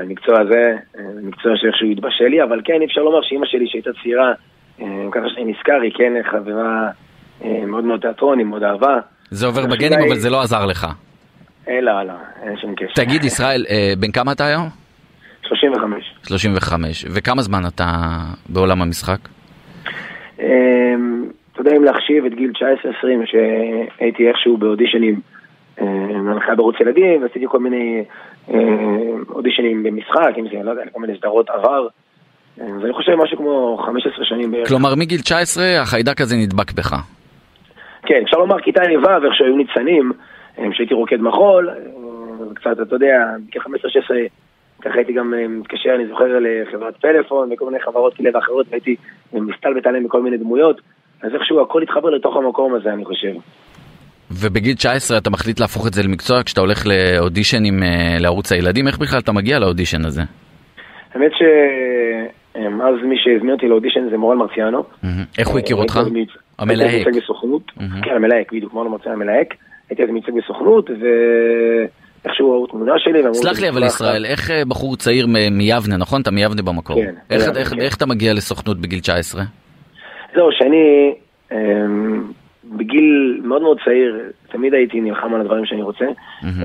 למקצוע הזה, מקצוע שאיכשהו התבשל לי, אבל כן, אפשר לומר שאימא שלי שהייתה צעירה, אה, ככה שאני נזכר, היא כן חברה אה, מאוד מאוד תיאטרון, היא מאוד אהבה. זה עובר בגנים, אבל זה לא עזר לך. אה, לא, לא, אין שום קשר. תגיד, ישראל, אה, בן כמה אתה היום? 35. 35. וכמה זמן אתה בעולם המשחק? אה, אתה יודע, אם להחשיב את גיל 19-20, שהייתי איכשהו באודישנים אה, להנחיה בערוץ ילדים, ועשיתי כל מיני אה, אודישנים במשחק, אם זה, לא יודע, כל מיני סדרות עבר. אה, אז אני חושב משהו כמו 15 שנים בערך. כלומר, מגיל 19 החיידק הזה נדבק בך. כן, אפשר לומר כיתה ה' איך שהיו ניצנים, אה, שהייתי רוקד מחול, אה, וקצת, אתה יודע, כ-15-16, ככה הייתי גם אה, מתקשר, אני זוכר, לחברת פלאפון וכל מיני חברות כאלה ואחרות, והייתי מסתלבט עליהן בכל מיני דמויות, אז איכשהו הכל התחבר לתוך המקום הזה, אני חושב. ובגיל 19 אתה מחליט להפוך את זה למקצוע כשאתה הולך לאודישנים לערוץ הילדים, איך בכלל אתה מגיע לאודישן הזה? האמת שאז מי שהזמין אותי לאודישן זה מורן מרציאנו. איך הוא הכיר אותך? אז המלהק. הייתי אז מיוצג בסוכנות. מהמם. כן, המלהק, בדיוק, מורן מרציאנו המלהק. הייתי אז מיוצג בסוכנות, ואיכשהו ראו תמונה שלי. סלח לי אבל "תשמע, ישראל, איך אה, בחור צעיר מיבנה, נכון? אתה מיבנה במקור. כן, איך- כן. אתה מגיע לסוכנות בגיל 19? זהו, שאני אמ, בגיל מאוד מאוד צעיר, תמיד הייתי נלחם על הדברים שאני רוצה.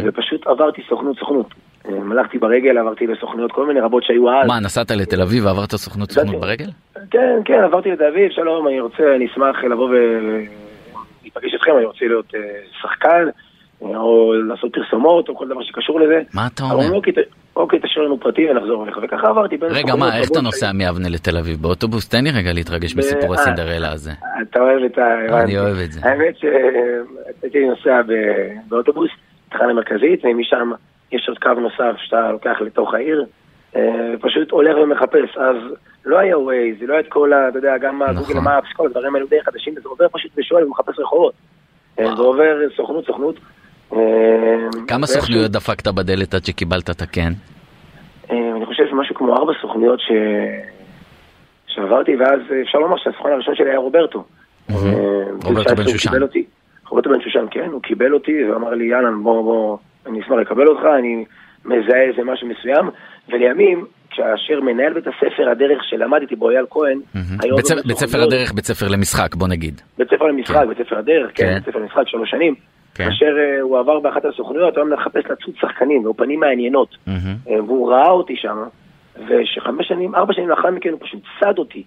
ופשוט עברתי סוכנות סוכנות. הלכתי ברגל, עברתי לסוכנויות, כל מיני רבות שהיו אז. מה, נסעת לתל אביב ועברת סוכנות סוכנות ברגל? כן, כן, עברתי לתל אביב, שלום, אני רוצה, אני אשמח לבוא ולהיפגש איתכם, אני רוצה להיות אה, שחקן, אה, או לעשות פרסומות, או כל דבר שקשור לזה. מה אתה אומר? אוקיי, אוקיי, תשאיר לנו פרטים ונחזור אליך, וככה עברתי בין רגע, מה, איך אתה נוסע מיבנה לתל אביב? באוטובוס? תן לי רגע להתרגש בסיפור אה. הסינדרלה הזה. אתה אוהב את ה... אני. אוהב את זה. האמת שהייתי נוסע באוטובוס, תחנה מרכזית, ומשם יש עוד קו נוסף שאתה לוקח לתוך העיר, אה, פשוט הולך ומחפש. אז לא היה ווייז, לא היה את כל ה... אתה יודע, גם נכון. הגוגל מאפס, כל הדברים האלו די חדשים, וזה עובר פשוט ושואל ומחפש רחובות. אה, וואו. ועובר סוכנות, סוכנות. אה, כמה סוכנויות דפקת בדלת עד שקיבלת את הכן? אה, אני חושב שמשהו כמו ארבע סוכנויות ש... שעברתי, ואז אפשר לומר שהסוכן הראשון שלי היה רוברטו. אה, רוברטו בגיל 19 בן שושן. רוברטו בן שושן, כן, הוא קיבל אותי ואמר לי, יאללה, בוא, בוא, אני אשמח לקבל אותך, אני מזהה איזה משהו מסוים, ולימים, כאשר מנהל בית הספר, הדרך שלמדתי בו, אייל כהן, היה בית ספר-. הדרך, בית ספר למשחק, בוא נגיד. בית ספר למשחק, כן. בית ספר הדרך, כן. כן, בית ספר למשחק שלוש שנים. כן. כאשר אה, הוא עבר באחת הסוכנויות, הוא היה מחפש לצוד שחקנים, והוא פנים מעניינות. אה, והוא ראה אותי שם, ושחמש שנים, ארבע שנים לאחר מכן הוא פשוט צד אותי.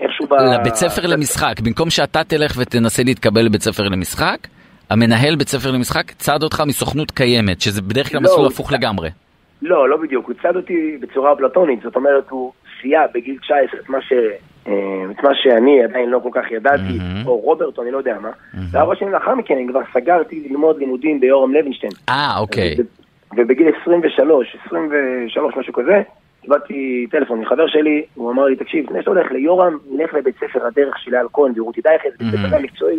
איכשהו ב... לבית ספר למשחק, במקום שאתה תלך ותנסה להתקבל לבית ספר למשחק, המנהל בית ספר למשחק צד אותך מסוכנות קיימת, שזה בדרך כלל לא, מסלול הפוך לגמרי. לא, לא בדיוק, הוא צד אותי בצורה אפלטונית, זאת אומרת, הוא סייע בגיל 19 את מה, ש... אה, את מה שאני עדיין לא כל כך ידעתי, מהמם. או רוברט, או אני לא יודע מה. וארבע שנים לאחר מכן אני כבר סגרתי ללמוד לימודים ביורם לוינשטיין. אה, אוקיי. ו- ובגיל 23, 23, משהו כזה, קיבלתי טלפון מחבר שלי, הוא אמר לי, תקשיב, לפני שאתה הולך ליורם, נלך לבית ספר הדרך של אייל כהן ורותי דייכס, בית ספר. מקצועי.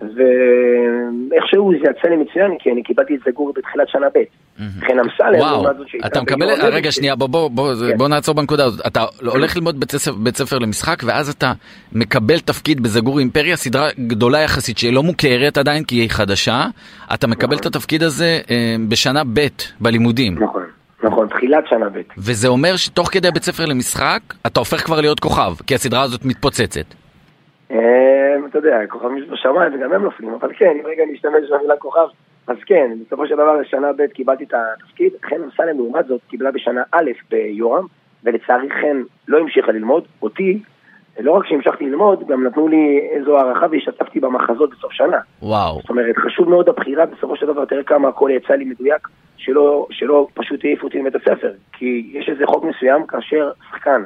ואיכשהו זה יצא לי מצוין, כי אני קיבלתי את זגור בתחילת שנה ב'. חן אמסלם, וואו, לעומת זאת שהייתה אתה מקבל, רגע. שנייה, בוא, זה- כן. בוא נעצור בנקודה הזאת. אתה הולך ללמוד בית ספר, למשחק, ואז אתה מקבל תפקיד בזגור אימפריה, סדרה גדולה יחסית שהיא לא מוכרת עדיין כי היא חדשה. אתה מקבל את התפקיד הזה אה, בשנה ב' בלימודים. נכון, נכון, תחילת שנה ב'. וזה אומר שתוך כדי בית ספר למשחק, אתה הופך כבר להיות כוכב, כי הסדרה הזאת מתפוצצת. אה, אתה יודע, כוכבים בשמיים וגם הם נופלים, אבל כן, אם רגע נשתמש במילה כוכב, אז כן, בסופו של דבר בשנה ב' קיבלתי את התפקיד, חן אמסלם לעומת זאת קיבלה בשנה א' ביורם, ולצערי חן לא המשיכה ללמוד, אותי לא רק שהמשכתי ללמוד, גם נתנו לי איזו הערכה והשתתפתי במחזות בסוף שנה. וואו. זאת אומרת, חשוב מאוד הבחירה, בסופו של דבר, תראה כמה הכל יצא לי מדויק, שלא, שלא פשוט העיפו אותי מבית הספר. כי יש איזה חוק מסוים, כאשר שחקן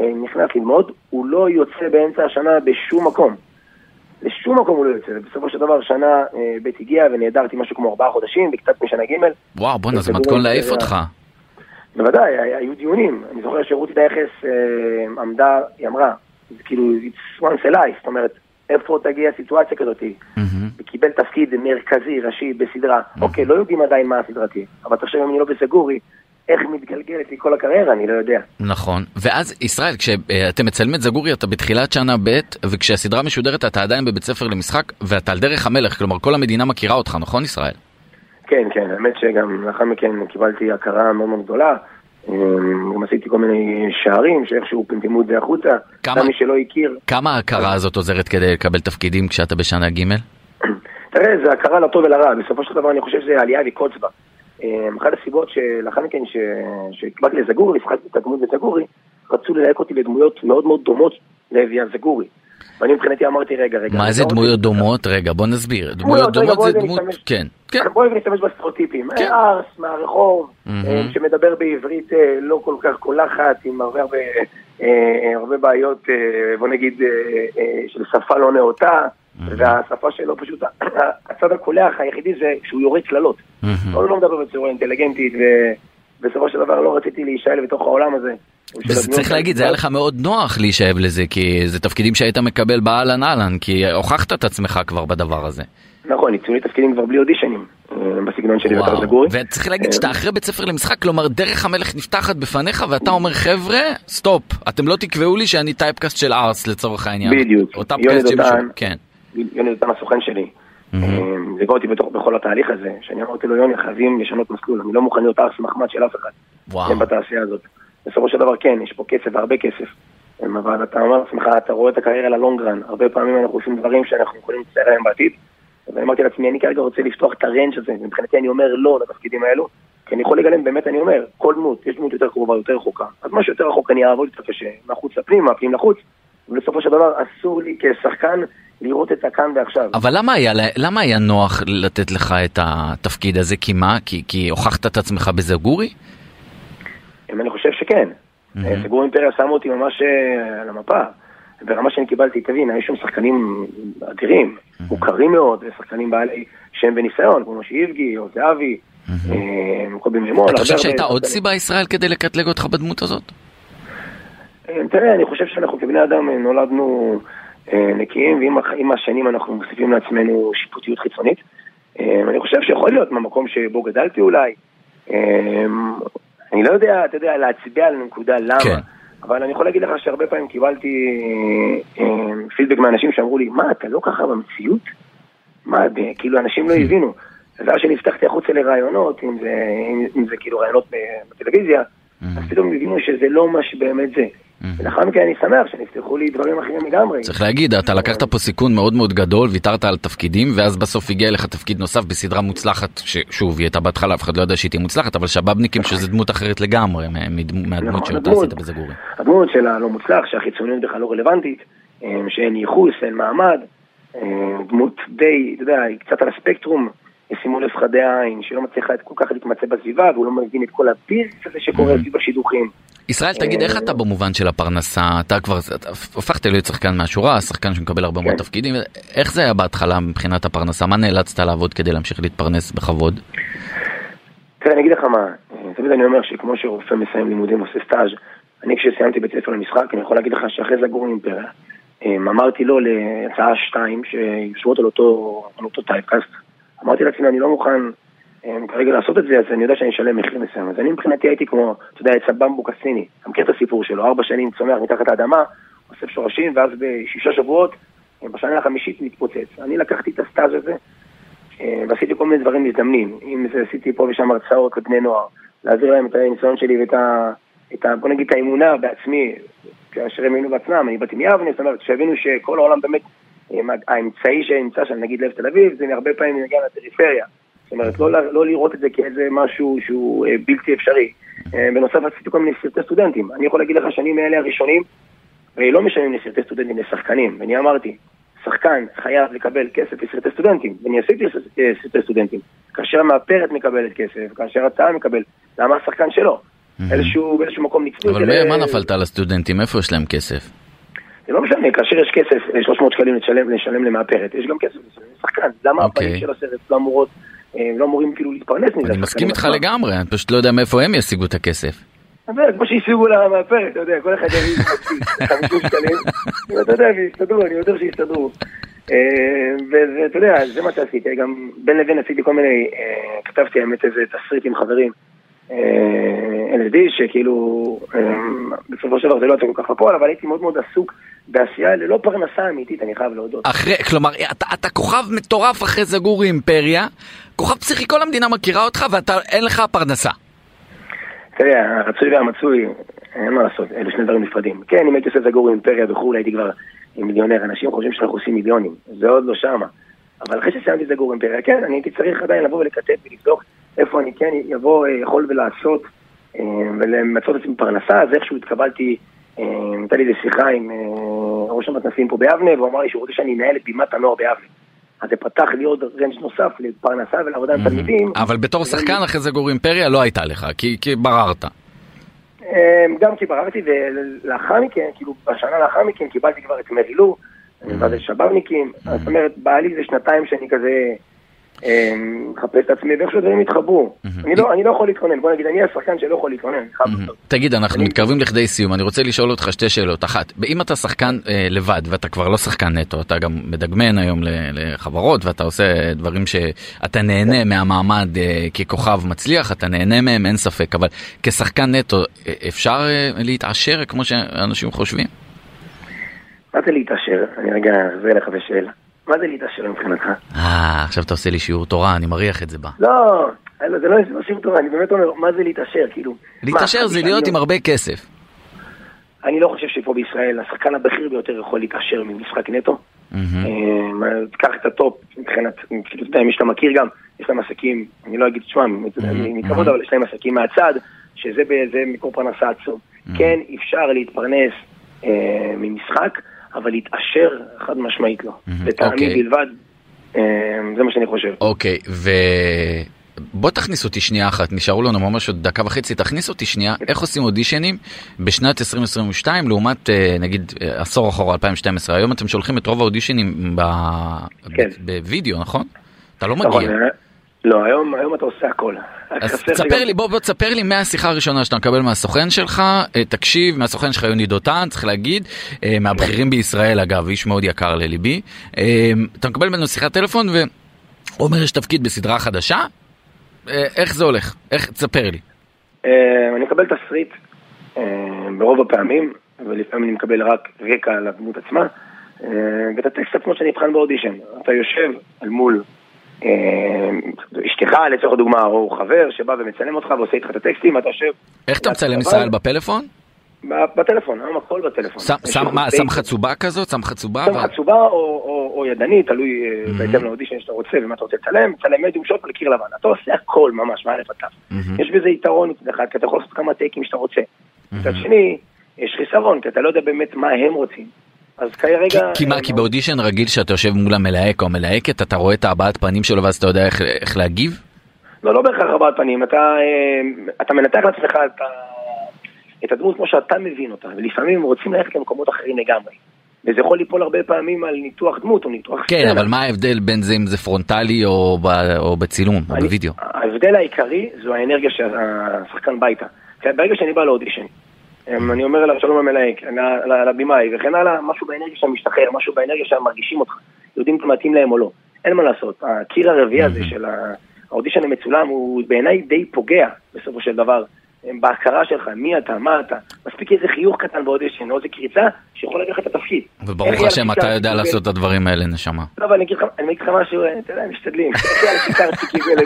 אה, נכנס ללמוד, הוא לא יוצא באמצע השנה בשום מקום. לשום מקום הוא לא יוצא, ובסופו של דבר שנה אה, בית הגיע ונעדרתי משהו כמו ארבעה חודשים, וקצת משנה ג'. וואו, בואנה, זה מתכון להעיף אותך. בוודאי, היו דיונים. אני זוכר שרותי דייחס אה, עמדה, היא אמרה, זה כאילו, it's once a life, זאת אומרת, איפה תגיע סיטואציה כזאת? מהמם. וקיבל תפקיד מרכזי, ראשי, בסדרה. אוקיי, לא יודעים עדיין מה הסדרה תהיה, אבל תחשב אם אני לא בסגורי, איך מתגלגלת לי כל הקריירה, אני לא יודע. נכון. ואז, ישראל, כשאתם מצלמים את זגורי, אתה בתחילת שנה ב', וכשהסדרה משודרת אתה עדיין בבית ספר למשחק, ואתה על דרך המלך, כלומר כל המדינה מכירה אותך, נכון ישראל? כן, כן, האמת שגם לאחר מכן קיבלתי הכרה מאוד מאוד גדולה. אה, גם עשיתי כל מיני שערים שאיכשהו פמפמו את זה החוצה. כמה- מי שלא הכיר, כמה ההכרה הזאת עוזרת כדי לקבל תפקידים כשאתה בשנה ג'? תראה, זה הכרה לטוב ולרע, בסופו של דבר אני חושב שזה עלייה לקוץ בה. אה, אחת הסיבות שלאחר מכן ש- שקיבלתי לזגורי, הפחדתי את הדמות בזגורי, רצו ללהק אותי לדמויות מאוד מאוד דומות לאבי הזגורי. ואני מבחינתי אמרתי, רגע, רגע. מה זה לא דמויות דומות? רגע, בוא נסביר. דמויות רגע, דומות זה רגע דמות... נשתמש- כן, כן. בואי נשתמש בסטריאוטיפים. כן. ארס מהרחוב, מהמם. אה, שמדבר בעברית אה, לא כל כך קולחת, עם הרבה הרבה, אה, בעיות, בוא נגיד, של שפה לא נאותה, והשפה שלו פשוט, הצד הקולח היחידי זה שהוא יורה קללות. הוא לא מדבר בצורה אינטליגנטית, ובסופו של דבר לא רציתי להישאל בתוך העולם הזה. צריך להגיד, זה היה לך מאוד נוח להישאב לזה, כי זה תפקידים שהיית מקבל באהלן אהלן, כי הוכחת את עצמך כבר בדבר הזה. נכון, יצאו לי תפקידים כבר בלי אודישנים, אה, בסגנון שלי וואו. זגורי. וצריך להגיד שאתה אחרי בית ספר למשחק, כלומר דרך המלך נפתחת בפניך ואתה אומר חבר'ה, סטופ, אתם לא תקבעו לי שאני typecast של ערס לצורך העניין. בדיוק. יוני דותן. כן. יוני דותן הסוכן שלי. אה, ליווה אותי בכל התהליך הזה, שאני אמרתי לו, יוני, חייבים לשנות מסלול, אני לא מוכן להיות ערס מחמד של אף אחד. וואו. בתעשייה הזאת. בסופו של דבר כן, יש פה כסף והרבה כסף. אה, אבל אתה אומר לעצמך, אתה רואה את הקריירה ל long run, הרבה פעמים אנחנו עושים דברים שאנחנו יכולים להצטער עליהם בעתיד. אז אני אמרתי לעצמי, אני כרגע רוצה לפתוח את ה range הזה, מבחינתי אני אומר לא לתפקידים האלו, כי אני יכול לגלם, באמת אני אומר, כל דמות, יש דמות יותר קרובה, יותר רחוקה. אז מה שיותר רחוק אני אעבוד יותר קשה, מהחוץ לפנים, מהפנים לחוץ, ובסופו של דבר אסור לי כשחקן לראות את הכאן ועכשיו. אבל למה היה, למה היה נוח לתת לך את התפקיד הזה? כי מה? כי, כי הוכחת את עצמך בזגורי? אם שכן. מהמם. סגור אימפריה שמו אותי ממש אה, על המפה. ברמה שאני קיבלתי, תבין, היו שם שחקנים אדירים, מוכרים מאוד, שחקנים בעלי שם וניסיון, כמו משה איבגי, או זהבי, אה, קובי מימון. אתה חושב שהייתה עוד. סיבה ישראל כדי לקטלג אותך בדמות הזאת? אה, תראה, אני חושב שאנחנו כבני אדם נולדנו נקיים, ועם השנים אנחנו מוסיפים לעצמנו שיפוטיות חיצונית. אה, אני חושב שיכול להיות מהמקום שבו גדלתי אולי. אני לא יודע, אתה יודע, להצביע על נקודה למה. כן. אבל אני יכול להגיד לך שהרבה פעמים קיבלתי אה, פידבק מאנשים שאמרו לי, מה, אתה לא ככה במציאות? מה, כאילו אנשים לא הבינו. אז אז שנפתחתי החוצה לרעיונות, אם זה, אם, זה כאילו רעיונות בטלוויזיה, אז פתאום הבינו שזה לא מה שבאמת זה. ולאחר מכן אני שמח שנפתחו לי דברים אחרים לגמרי. צריך להגיד, אתה לקחת פה סיכון מאוד מאוד גדול, ויתרת על תפקידים, ואז בסוף הגיע אליך תפקיד נוסף בסדרה מוצלחת, ששוב, היא הייתה בהתחלה, אף אחד לא ידע שהיא תהיה מוצלחת, אבל שבאבניקים שזה דמות אחרת לגמרי מדמו- מהדמות נכון, שאותה. עשית בזגורי. הדמות שלה לא מוצלח, שהחיצוניות בכלל לא רלוונטית, אה, שאין ייחוס, אין מעמד, אה, דמות די, אתה יודע, היא קצת על הספקטרום, שימו לב חדי העין, שלא מצליחה כל כך להתמצא בסביבה, והוא לא מבין את כל הביזנס הזה שקורה סביב השידוכים. ישראל, תגיד, איך אתה במובן של הפרנסה? אתה כבר, הפכת להיות שחקן מהשורה, שחקן שמקבל הרבה מאוד כן. תפקידים, איך זה היה בהתחלה מבחינת הפרנסה? מה נאלצת לעבוד כדי להמשיך להתפרנס בכבוד? תראה, אני אגיד לך מה, אה, תמיד אני אומר שכמו שרופא מסיים לימודים עושה סטאז', אני כשסיימתי בית ספר למשחק, אני יכול להגיד לך שאחרי זגור אימפריה, אה, אמרתי לא להצעה שתיים שיושבות על אותו, על אותו typecast, אמרתי לעצמי, אני לא מוכן אה, כרגע לעשות את זה, אז אני יודע שאני אשלם מחיר מסוים. אז אני מבחינתי הייתי כמו, אתה יודע, עץ הבמבוק הסיני, אתה מכיר את הסיפור שלו, ארבע שנים צומח מתחת האדמה, אוסף שורשים, ואז בשישה שבועות, אה, בשנה החמישית מתפוצץ. אני לקחתי את הסטאז' הזה, אה, ועשיתי כל מיני דברים מזדמנים. אם זה עשיתי פה ושם הרצאות לבני נוער, להעביר להם את הניסיון שלי ואת ה... את ה בוא נגיד את האמונה בעצמי, כאשר הם האמינו בעצמם, אני באתי מיבנה, זאת אומרת, שיבינו שכל העולם באמת, האמצעי שנמצא שם, נגיד לב תל אביב, זה הרבה פעמים נגיע לפריפריה. זאת אומרת, לא, לא לראות את זה כאיזה משהו שהוא אה, בלתי אפשרי. אה, בנוסף עשיתי כל מיני סרטי סטודנטים. אני יכול להגיד לך שאני מאלה הראשונים, הרי לא משלמים לסרטי סטודנטים לשחקנים, ואני אמרתי, שחקן חייב לקבל כסף לסרטי סטודנטים, ואני עשיתי אה, סרטי סטודנטים. כאשר המאפרת מקבלת כסף, כאשר הצעה מקבל, למה השחקן שלו? איזשהו, באיזשהו מקום ניצלו אבל מה נפלת על הסטודנטים? איפה יש להם כסף? זה לא משנה, כאשר יש כסף, 300 שקלים לשלם, לשלם למאפרת, יש גם כסף לשלם לשחקן. למה אוקיי. הפנים של הסרט לא אמורות, אה, לא אמורים כאילו להתפרנס מזה? אני מסכים איתך. לגמרי, אני פשוט לא יודע מאיפה הם ישיגו את הכסף. כמו שהשיגו למאפרת, אתה יודע, כל אחד יביא 50 שקלים, ואתה יודע, ויסתדרו, אני יודע שיסתדרו. אה, ואתה יודע, זה מה שעשיתי, גם בין לבין עשיתי כל מיני, אה, כתבתי האמת איזה תסריט עם חברים, אה, LSD, שכאילו, אה, בסופו של דבר זה לא יצא כל כך לפועל, אבל הייתי מאוד מאוד עסוק בעשייה ללא פרנסה אמיתית, אני חייב להודות. אחרי, כלומר, אתה, אתה כוכב מטורף אחרי זגורי אימפריה, כוכב פסיכי, כל המדינה מכירה אותך ואין לך פרנסה. אתה יודע, הרצוי והמצוי, אין מה לעשות, אלה שני דברים נפרדים. כן, אם הייתי עושה זגור אימפריה וכולי, הייתי כבר מיליונר. אנשים חושבים שאנחנו עושים מיליונים, זה עוד לא שמה. אבל אחרי שסיימתי זגור אימפריה, כן, אני הייתי צריך עדיין לבוא ולקטט ולבדוק איפה אני כן יבוא, אה, יכול ולעשות אה, ולמצות את עצמי פרנסה, אז איכשהו התקבלתי, אה, הייתה לי איזו שיחה עם ראש המתנסים פה ביבנה, והוא אמר לי שהוא רוצה שאני אנהל את בימת הנוער ביבנה. אז זה פתח לי עוד רנג' נוסף לפרנסה ולעבודה עם תלמידים. אבל בתור שחקן אחרי זגורי אימפריה לא הייתה לך, כי, בררת. גם כי בררתי, ולאחר מכן, כאילו בשנה לאחר מכן קיבלתי כבר את מרילו, ואז את שב"בניקים, זאת אומרת, בא לי איזה שנתיים שאני כזה מחפש את עצמי, ואיכשהו דברים התחברו. אני לא- אני לא יכול להתכונן, בוא נגיד, אני השחקן שלא יכול להתכונן. תגיד, אנחנו מתקרבים לכדי סיום, אני רוצה לשאול אותך שתי שאלות. אחת, אם אתה שחקן אה, לבד, ואתה כבר לא שחקן נטו, אתה גם מדגמן היום לחברות, ואתה עושה דברים שאתה נהנה מהמעמד אה, ככוכב מצליח, אתה נהנה מהם, אין ספק, אבל כשחקן נטו, אה, אפשר להתעשר כמו שאנשים חושבים? מה זה להתעשר? אני רגע אחזיר לך בשאלה. מה זה להתעשר מבחינתך? אה, עכשיו אתה עושה לי שיעור תורה, אני מריח את זה בה. לא, אלא זה לא לא שיעור תורה, אני באמת אומר, מה זה להתעשר? כאילו... להתעשר זה להיות לא- עם הרבה כסף. אני לא חושב שפה בישראל השחקן הבכיר ביותר יכול להתעשר ממשחק נטו. אה, קח את ה top מבחינת, כאילו, אתה יודע, מי שאתה מכיר גם, יש להם עסקים, אני לא אגיד את שמם, מכבוד. אבל יש להם עסקים מהצד, שזה מקור פרנסה עצום. כן, אפשר להתפרנס אה, ממשחק, אבל להתעשר, חד משמעית לא. לטעמי אוקיי. בלבד, אה, זה מה שאני חושב. אוקיי, ו... בוא תכניס אותי שנייה אחת, נשארו לנו ממש עוד דקה וחצי, תכניס אותי שנייה, איך עושים אודישנים בשנת 2022 לעומת אה, נגיד אה, עשור אחורה 2012, היום אתם שולחים את רוב האודישנים. כן. בווידאו, נכון? אתה לא נכון, מגיע. לא, היום היום אתה עושה הכל. אז תספר גם- לי, בוא, בוא תספר לי מהשיחה הראשונה שאתה מקבל מהסוכן שלך, אה, תקשיב, מהסוכן שלך יוני דותן, צריך להגיד, אה, מהבכירים בישראל אגב, איש מאוד יקר לליבי, אה, אתה מקבל ממנו שיחת טלפון ואומר יש תפקיד בסדרה חדשה, איך זה הולך? איך, תספר לי. אני מקבל תסריט ברוב הפעמים, ולפעמים אני מקבל רק רקע על הדמות עצמה, ואת הטקסט עצמו שאני אבחן באודישן. אתה יושב על מול אשתך לצורך הדוגמה, או חבר שבא ומצלם אותך ועושה איתך את הטקסטים, אתה יושב איך אתה מצלם ישראל בפלאפון? בטלפון, היום הכל בטלפון. שם- מה, חצובה כזאת? שם חצובה? שם חצובה או, או, או ידני, תלוי אה, בהתאם לאודישן שאתה רוצה ומה אתה רוצה לצלם, צלם מדיום שוט על קיר לבן. אתה עושה הכל ממש, מא' עד. מהמם. יש בזה יתרון מצד אחד, כי אתה יכול לעשות כמה טייקים שאתה רוצה. מצד שני, יש חיסרון, כי אתה לא יודע באמת מה הם רוצים. אז כרגע... כי מה, כי באודישן רגיל שאתה יושב מול המלהק או המלהקת, אתה רואה את הבעת פנים שלו ואז אתה יודע איך, איך להגיב? לא, לא בהכרח הבעת פנים, אתה, אה, אתה מנתח לעצמך את, את הדמות כמו שאתה מבין אותה, ולפעמים רוצים ללכת למקומות אחרים לגמרי. וזה יכול ליפול הרבה פעמים על ניתוח דמות או ניתוח כן, סצנה. אבל מה ההבדל בין זה אם זה פרונטלי או, ב, או בצילום או אני- בווידאו? ההבדל העיקרי זו האנרגיה שהשחקן בא איתה. ברגע שאני בא לאודישן, אני אומר אליו שלום המלהק, ל- ל- לבמאי וכן הלאה, משהו באנרגיה שם משתחרר, משהו באנרגיה שם מרגישים אותך, יודעים אם מתאים להם או לא. אין מה לעשות, הקיר הרביעי הזה של האודישן המצולם הוא בעיניי די פוגע בסופו של דבר. בהכרה שלך, מי אתה, מה אתה, מספיק איזה חיוך קטן באודישן, או איזה קריצה, שיכול לקחת את התפקיד. וברוך השם אתה שיקרתי יודע לעשות את הדברים האלה נשמה. לא, אבל אני אגיד לך, משהו, אה, אתה יודע, משתדלים. יאללה שיקרצי קיבל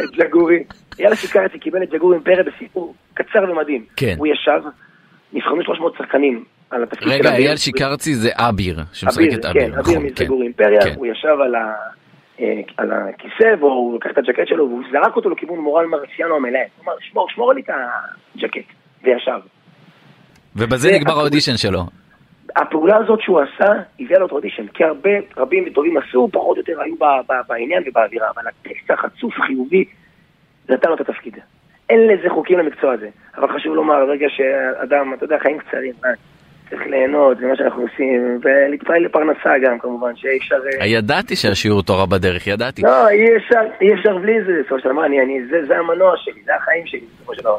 את, ג'גורי. יאללה שיקרצי קיבל את ג'גורי אימפריה בסיפור קצר ומדהים. כן. הוא ישב, נבחנו 300 שחקנים על התפקיד של רגע, אביר. אייל שיקרצי זה אביר, שמשחק אביר, את כן, אביר, אביר נכון, כן. מג'גורי אימפריה, כן. הוא ישב על ה... אה, על הכיסא, והוא לקח את הג'קט שלו, והוא זרק אותו לכיוון מורל מרסיאנו המלאה. הוא אמר, שמור, שמור לי את הג'קט. וישב. ובזה זה נגמר האודישן שלו. הפעולה הזאת שהוא עשה, הביאה לו את האודישן, כי הרבה, רבים וטובים עשו, פחות או יותר היו ב- ב- בעניין ובאווירה, אבל הטקסט החצוף חיובי, נתן לו את התפקיד. אין לזה חוקים למקצוע הזה, אבל חשוב לומר, ברגע שאדם, אתה יודע, חיים קצרים, צריך ליהנות, זה מה שאנחנו עושים, ולהתפעל לפרנסה גם, כמובן, שאי אפשר... אה, ידעתי שהשיעור תורה בדרך, ידעתי. לא, אי אפשר, אי אפשר בלי זה, בסופו של דבר, אני, אני, זה, זה המנוע שלי, זה החיים שלי, בסופו של דבר.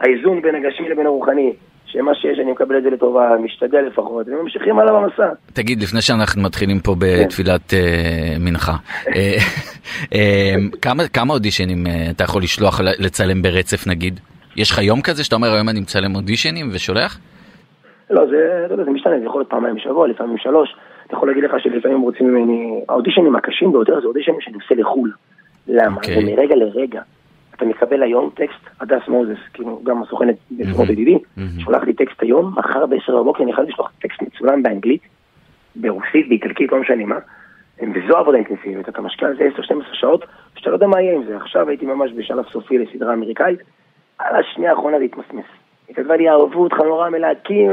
האיזון בין הגשמי לבין הרוחני, שמה שיש אני מקבל את זה לטובה, משתדל לפחות, וממשיכים הלאה במסע. תגיד, לפני שאנחנו מתחילים פה בתפילת אה, מנחה, אה, כמה- אודישנים אתה יכול לשלוח לצלם ברצף נגיד? יש לך יום כזה שאתה אומר היום אני מצלם אודישנים ושולח? לא, זה, אתה יודע, זה משתנה, זה יכול להיות פעמיים בשבוע, לפעמים שלוש. אני יכול להגיד לך שלפעמים רוצים ממני, האודישנים הקשים ביותר זה אודישנים שאני עושה לחו"ל. למה? אוקיי. זה מרגע לרגע. אתה מקבל היום טקסט, הדס מוזס, כאילו, גם הסוכנת בסוכנות ידידי. שולח לי טקסט היום, מחר ב-10 בבוקר אני חייב לשלוח טקסט מצולם באנגלית, ברוסית, באיטלקית, לא משנה מה. וזו עבודה אינטנסיבית, אתה משקיע על זה 10-12 שעות, שאתה לא יודע מה יהיה עם זה. עכשיו הייתי ממש בשלב סופי לסדרה אמריקאית, על השנייה האחרונה להתמסמס. היא כתבה לי, אהבו אותך נורא מלהקים,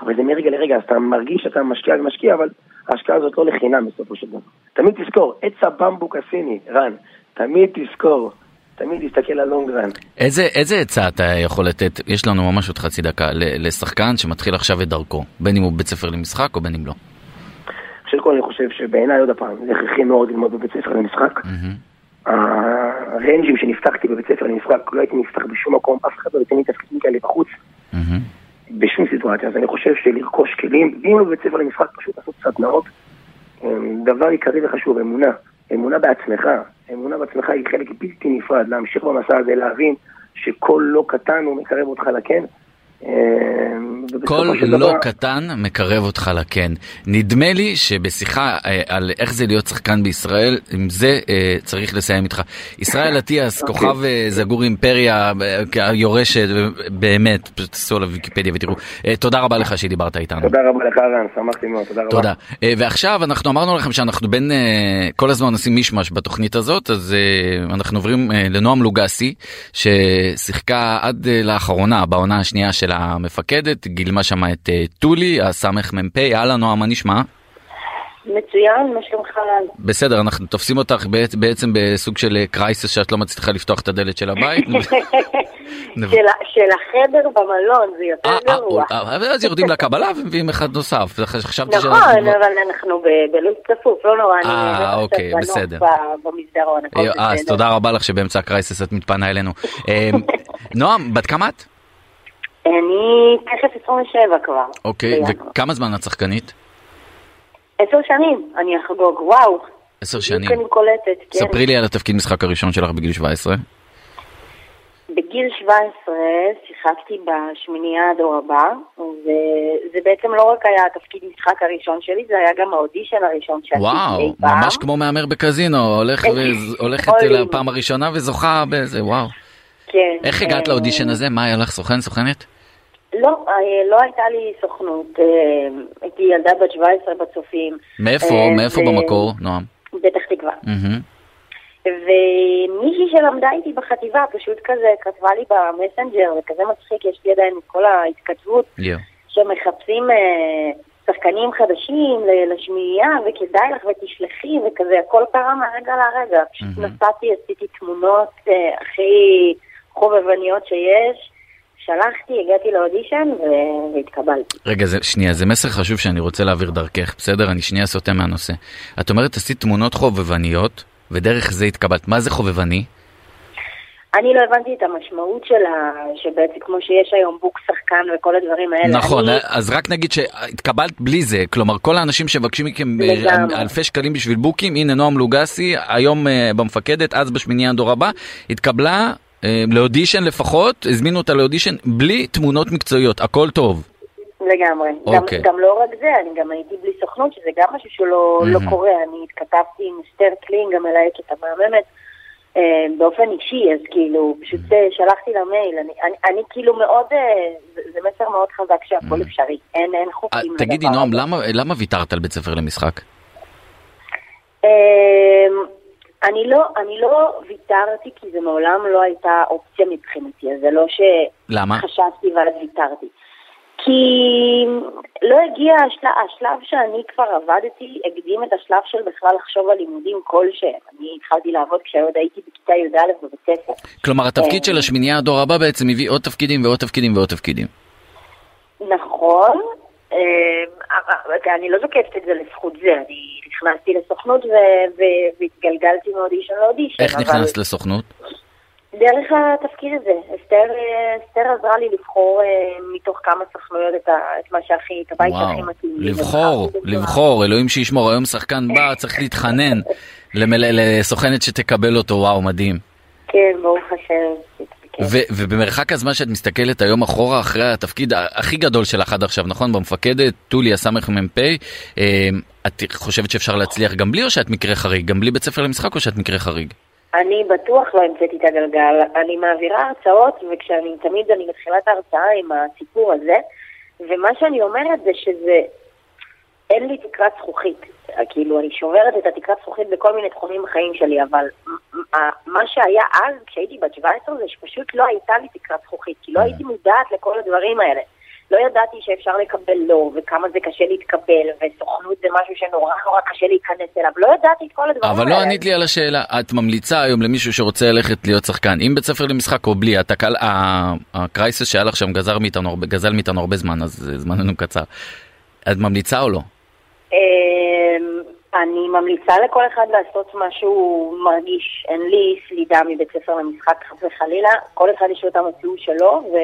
אבל זה מרגע לרגע, אז אתה מרגיש שאתה משקיע ומשקיע, אבל ההשקעה הזאת לא לחינם בסופו של דבר. תמיד תזכור, עץ הבמבוק הסיני, רן, תמיד תזכור, תמיד תסתכל על לונג רן. איזה, איזה עצה אתה יכול לתת, יש לנו ממש עוד חצי דקה, לשחקן שמתחיל עכשיו את דרכו, בין אם הוא בית ספר למשחק או בין אם לא. ראשית כל אני חושב שבעיניי, עוד פעם, זה הכרחי מאוד ללמוד בבית ספר למשחק. מהמם. הרנג'ים שנפתחתי בבית ספר למשחק, לא הייתי נפתח בשום מקום, אף אחד לא ייתן לי תפקידים כאלה בחוץ, מהמם. בשום סיטואציה. אז אני חושב שלרכוש כלים, ואם לא בבית ספר למשחק, פשוט לעשות סדנאות. אמ, דבר עיקרי וחשוב, אמונה. אמונה בעצמך. אמונה בעצמך היא חלק בלתי נפרד, להמשיך במסע הזה, להבין שכל לא קטן הוא מקרב אותך לכן. ובסופו כל לא דבר- קטן מקרב אותך לכן. נדמה לי שבשיחה אה, על איך זה להיות שחקן בישראל, עם זה אה, צריך לסיים איתך. ישראל אטיאס, אוקיי. כוכב אה, זגור אימפריה, אה, היורשת, אה, באמת, פשוט תעשו עליו ויקיפדיה ותראו. אה, תודה רבה לך שדיברת איתנו. תודה רבה לך, רן, שמחתי מאוד, תודה רבה. תודה. אה, ועכשיו אנחנו אמרנו לכם שאנחנו בין אה, כל הזמן עושים מישמש בתוכנית הזאת, אז אה, אנחנו עוברים אה, לנועם לוגסי, ששיחקה עד אה, לאחרונה בעונה השנייה של המפקדת, גילמה שם את אה, טולי, הסמ"פ, אהלן נועם, מה נשמע? מצוין, מה שלומך? בסדר, אנחנו תופסים אותך בעצ- בעצם בסוג של קרייסס שאת לא מצליחה לפתוח את הדלת של הבית. של של החדר במלון, זה יותר אה, אה, גרוע. אה, אז יורדים לקבלה ומביאים אחד נוסף, נכון, אבל אנחנו בלו"ז צפוף, לא נורא. אני אה, לא אוקיי, בסדר. במסדרון, אה, אז. תודה רבה לך שבאמצע הקרייסס את מתפנה אלינו. אה, נועם, בת כמה את? אני תכף 27 כבר. אוקיי. וכמה זמן את שחקנית? עשר שנים, אני אחגוג, וואו. עשר שנים. אני קולטת, כן. ספרי לי על התפקיד משחק הראשון שלך בגיל 17. בגיל 17 שיחקתי בשמינייה הדור הבא, וזה בעצם לא רק היה התפקיד משחק הראשון שלי, זה היה גם האודישן הראשון שעשיתי וואו, אי פעם. ממש כמו מהמר בקזינו, הולך ו- הולכת. לפעם הראשונה וזוכה בזה, וואו. כן. איך הגעת אה, לאודישן הזה? מה היה לך? סוכן? סוכנת? לא, אה, לא הייתה לי סוכנות, אה, הייתי ילדה בת 17 בצופים. מאיפה? אה, מאיפה ו- במקור, נועם? פתח תקווה. ומישהי שלמדה איתי בחטיבה פשוט כזה כתבה לי במסנג'ר, וכזה מצחיק, יש לי עדיין את כל ההתכתבות, יואו. שמחפשים אה, שחקנים חדשים ל- לשמינייה, וכדאי לך ותשלחי, וכזה, הכל קרה מהרגע להרגע. פשוט מהמם. נסעתי, עשיתי תמונות אה, הכי חובבניות שיש, שלחתי, הגעתי לאודישן והתקבלתי. רגע, זה, שנייה, זה מסר חשוב שאני רוצה להעביר דרכך, בסדר? אני שנייה סוטה מהנושא. את אומרת, עשית תמונות חובבניות, ודרך זה התקבלת. מה זה חובבני? אני לא הבנתי את המשמעות של ה... שבעצם כמו שיש היום בוק שחקן וכל הדברים האלה. נכון, אני... אז רק נגיד שהתקבלת בלי זה, כלומר כל האנשים שמבקשים מכם אה, לגמרי. אלפי שקלים בשביל בוקים, הנה נועם לוגסי, היום אה, במפקדת, אז בשמינייה הדור הבא, התקבלה לאודישן לפחות, הזמינו אותה לאודישן בלי תמונות מקצועיות, הכל טוב. לגמרי. אוקיי. גם, גם לא רק זה, אני גם הייתי בלי סוכנות, שזה גם משהו שלא לא מהמם. קורה. אני התכתבתי עם אסתר קלינג, המלהקת המהממת, אה, באופן אישי, אז כאילו, פשוט אה, שלחתי לה מייל. אני, אני, אני כאילו מאוד, אה, זה, זה מסר מאוד חזק שהכל אפשרי. אין, אין אה, חוקים. תגידי לדבר נועם, הזה. למה- למה ויתרת על בית ספר למשחק? אמ, אני לא, אני לא ויתרתי כי זה מעולם לא הייתה אופציה מבחינתי, אז זה לא? שחשבתי ואז ויתרתי. כי לא הגיע השלב, השלב שאני כבר עבדתי, הקדים את השלב של בכלל לחשוב על לימודים כלשהם. אני התחלתי לעבוד כשעוד הייתי בכיתה י"א בבית ספר. כלומר, התפקיד של השמינייה הדור הבא בעצם הביא עוד תפקידים ועוד תפקידים ועוד תפקידים. נכון, אה, אה, אני לא זוקפת את זה לזכות זה, אני נכנסתי לסוכנות והתגלגלתי מאודישן לאודישן. איך נכנסת לסוכנות? דרך התפקיד הזה. אסתר, אסתר עזרה לי לבחור אה, מתוך כמה סוכנויות את, מה שהכי, את הבית וואו, הכי מתאים. לי. לבחור, לבחור, אלוהים שישמור, היום שחקן בא, צריך להתחנן לסוכנת שתקבל אותו, וואו, מדהים. כן, ברוך השם. ובמרחק הזמן שאת מסתכלת היום אחורה אחרי התפקיד הכי גדול שלך עד עכשיו, נכון? במפקדת, טוליה סמ"פ, אה, את חושבת שאפשר להצליח גם בלי או שאת מקרה חריג? גם בלי בית ספר למשחק או שאת מקרה חריג? אני בטוח לא המצאתי את הגלגל. אני מעבירה הרצאות, וכשאני תמיד, אני מתחילה את ההרצאה עם הסיפור הזה, ומה שאני אומרת זה שזה, אין לי תקרת זכוכית. כאילו, אני שוברת את התקרת זכוכית בכל מיני תחומים בחיים שלי, אבל מה שהיה אז, כשהייתי בת 17, זה שפשוט לא הייתה לי תקרת זכוכית, כי לא הייתי מודעת לכל הדברים האלה. לא ידעתי שאפשר לקבל לא, וכמה זה קשה להתקבל, וסוכנות זה משהו שנורא נורא קשה להיכנס אליו. לא ידעתי את כל הדברים אבל האלה. לא ענית לי על השאלה, את ממליצה היום למישהו שרוצה ללכת להיות שחקן, עם בית ספר למשחק או בלי, התקל, הקרייסס שהיה לך שם גזל מאיתנו הרבה זמן, אז אה, זמננו קצר. את ממליצה או לא? אני ממליצה לכל אחד לעשות מה שהוא מרגיש. אין לי סלידה מבית ספר למשחק חס וחלילה, כל אחד יש לו את המציאות שלו, ו...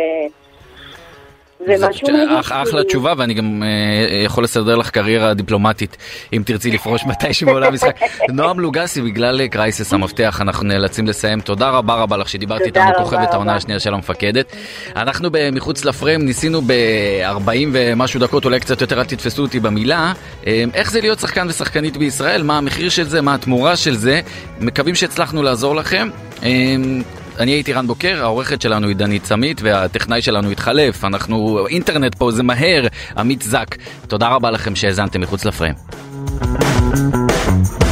אחלה כאילו- תשובה ואני גם אה, יכול לסדר לך קריירה דיפלומטית אם תרצי לפרוש מתישהו בעולם המשחק. נועם לוגסי בגלל אה, קרייסס המפתח אנחנו נאלצים לסיים תודה רבה רבה לך שדיברת איתנו כוכבת העונה. השנייה של המפקדת. אנחנו מחוץ לפריים ניסינו ב-40 ומשהו דקות אולי קצת יותר אל תתפסו אותי במילה אה, איך זה להיות שחקן ושחקנית בישראל מה המחיר של זה מה התמורה של זה מקווים שהצלחנו לעזור לכם. אני הייתי רן בוקר, העורכת שלנו היא דנית סמית והטכנאי שלנו התחלף, אנחנו, אינטרנט פה זה מהר, עמית זק. תודה רבה לכם שהאזנתם מחוץ לפריים. thank you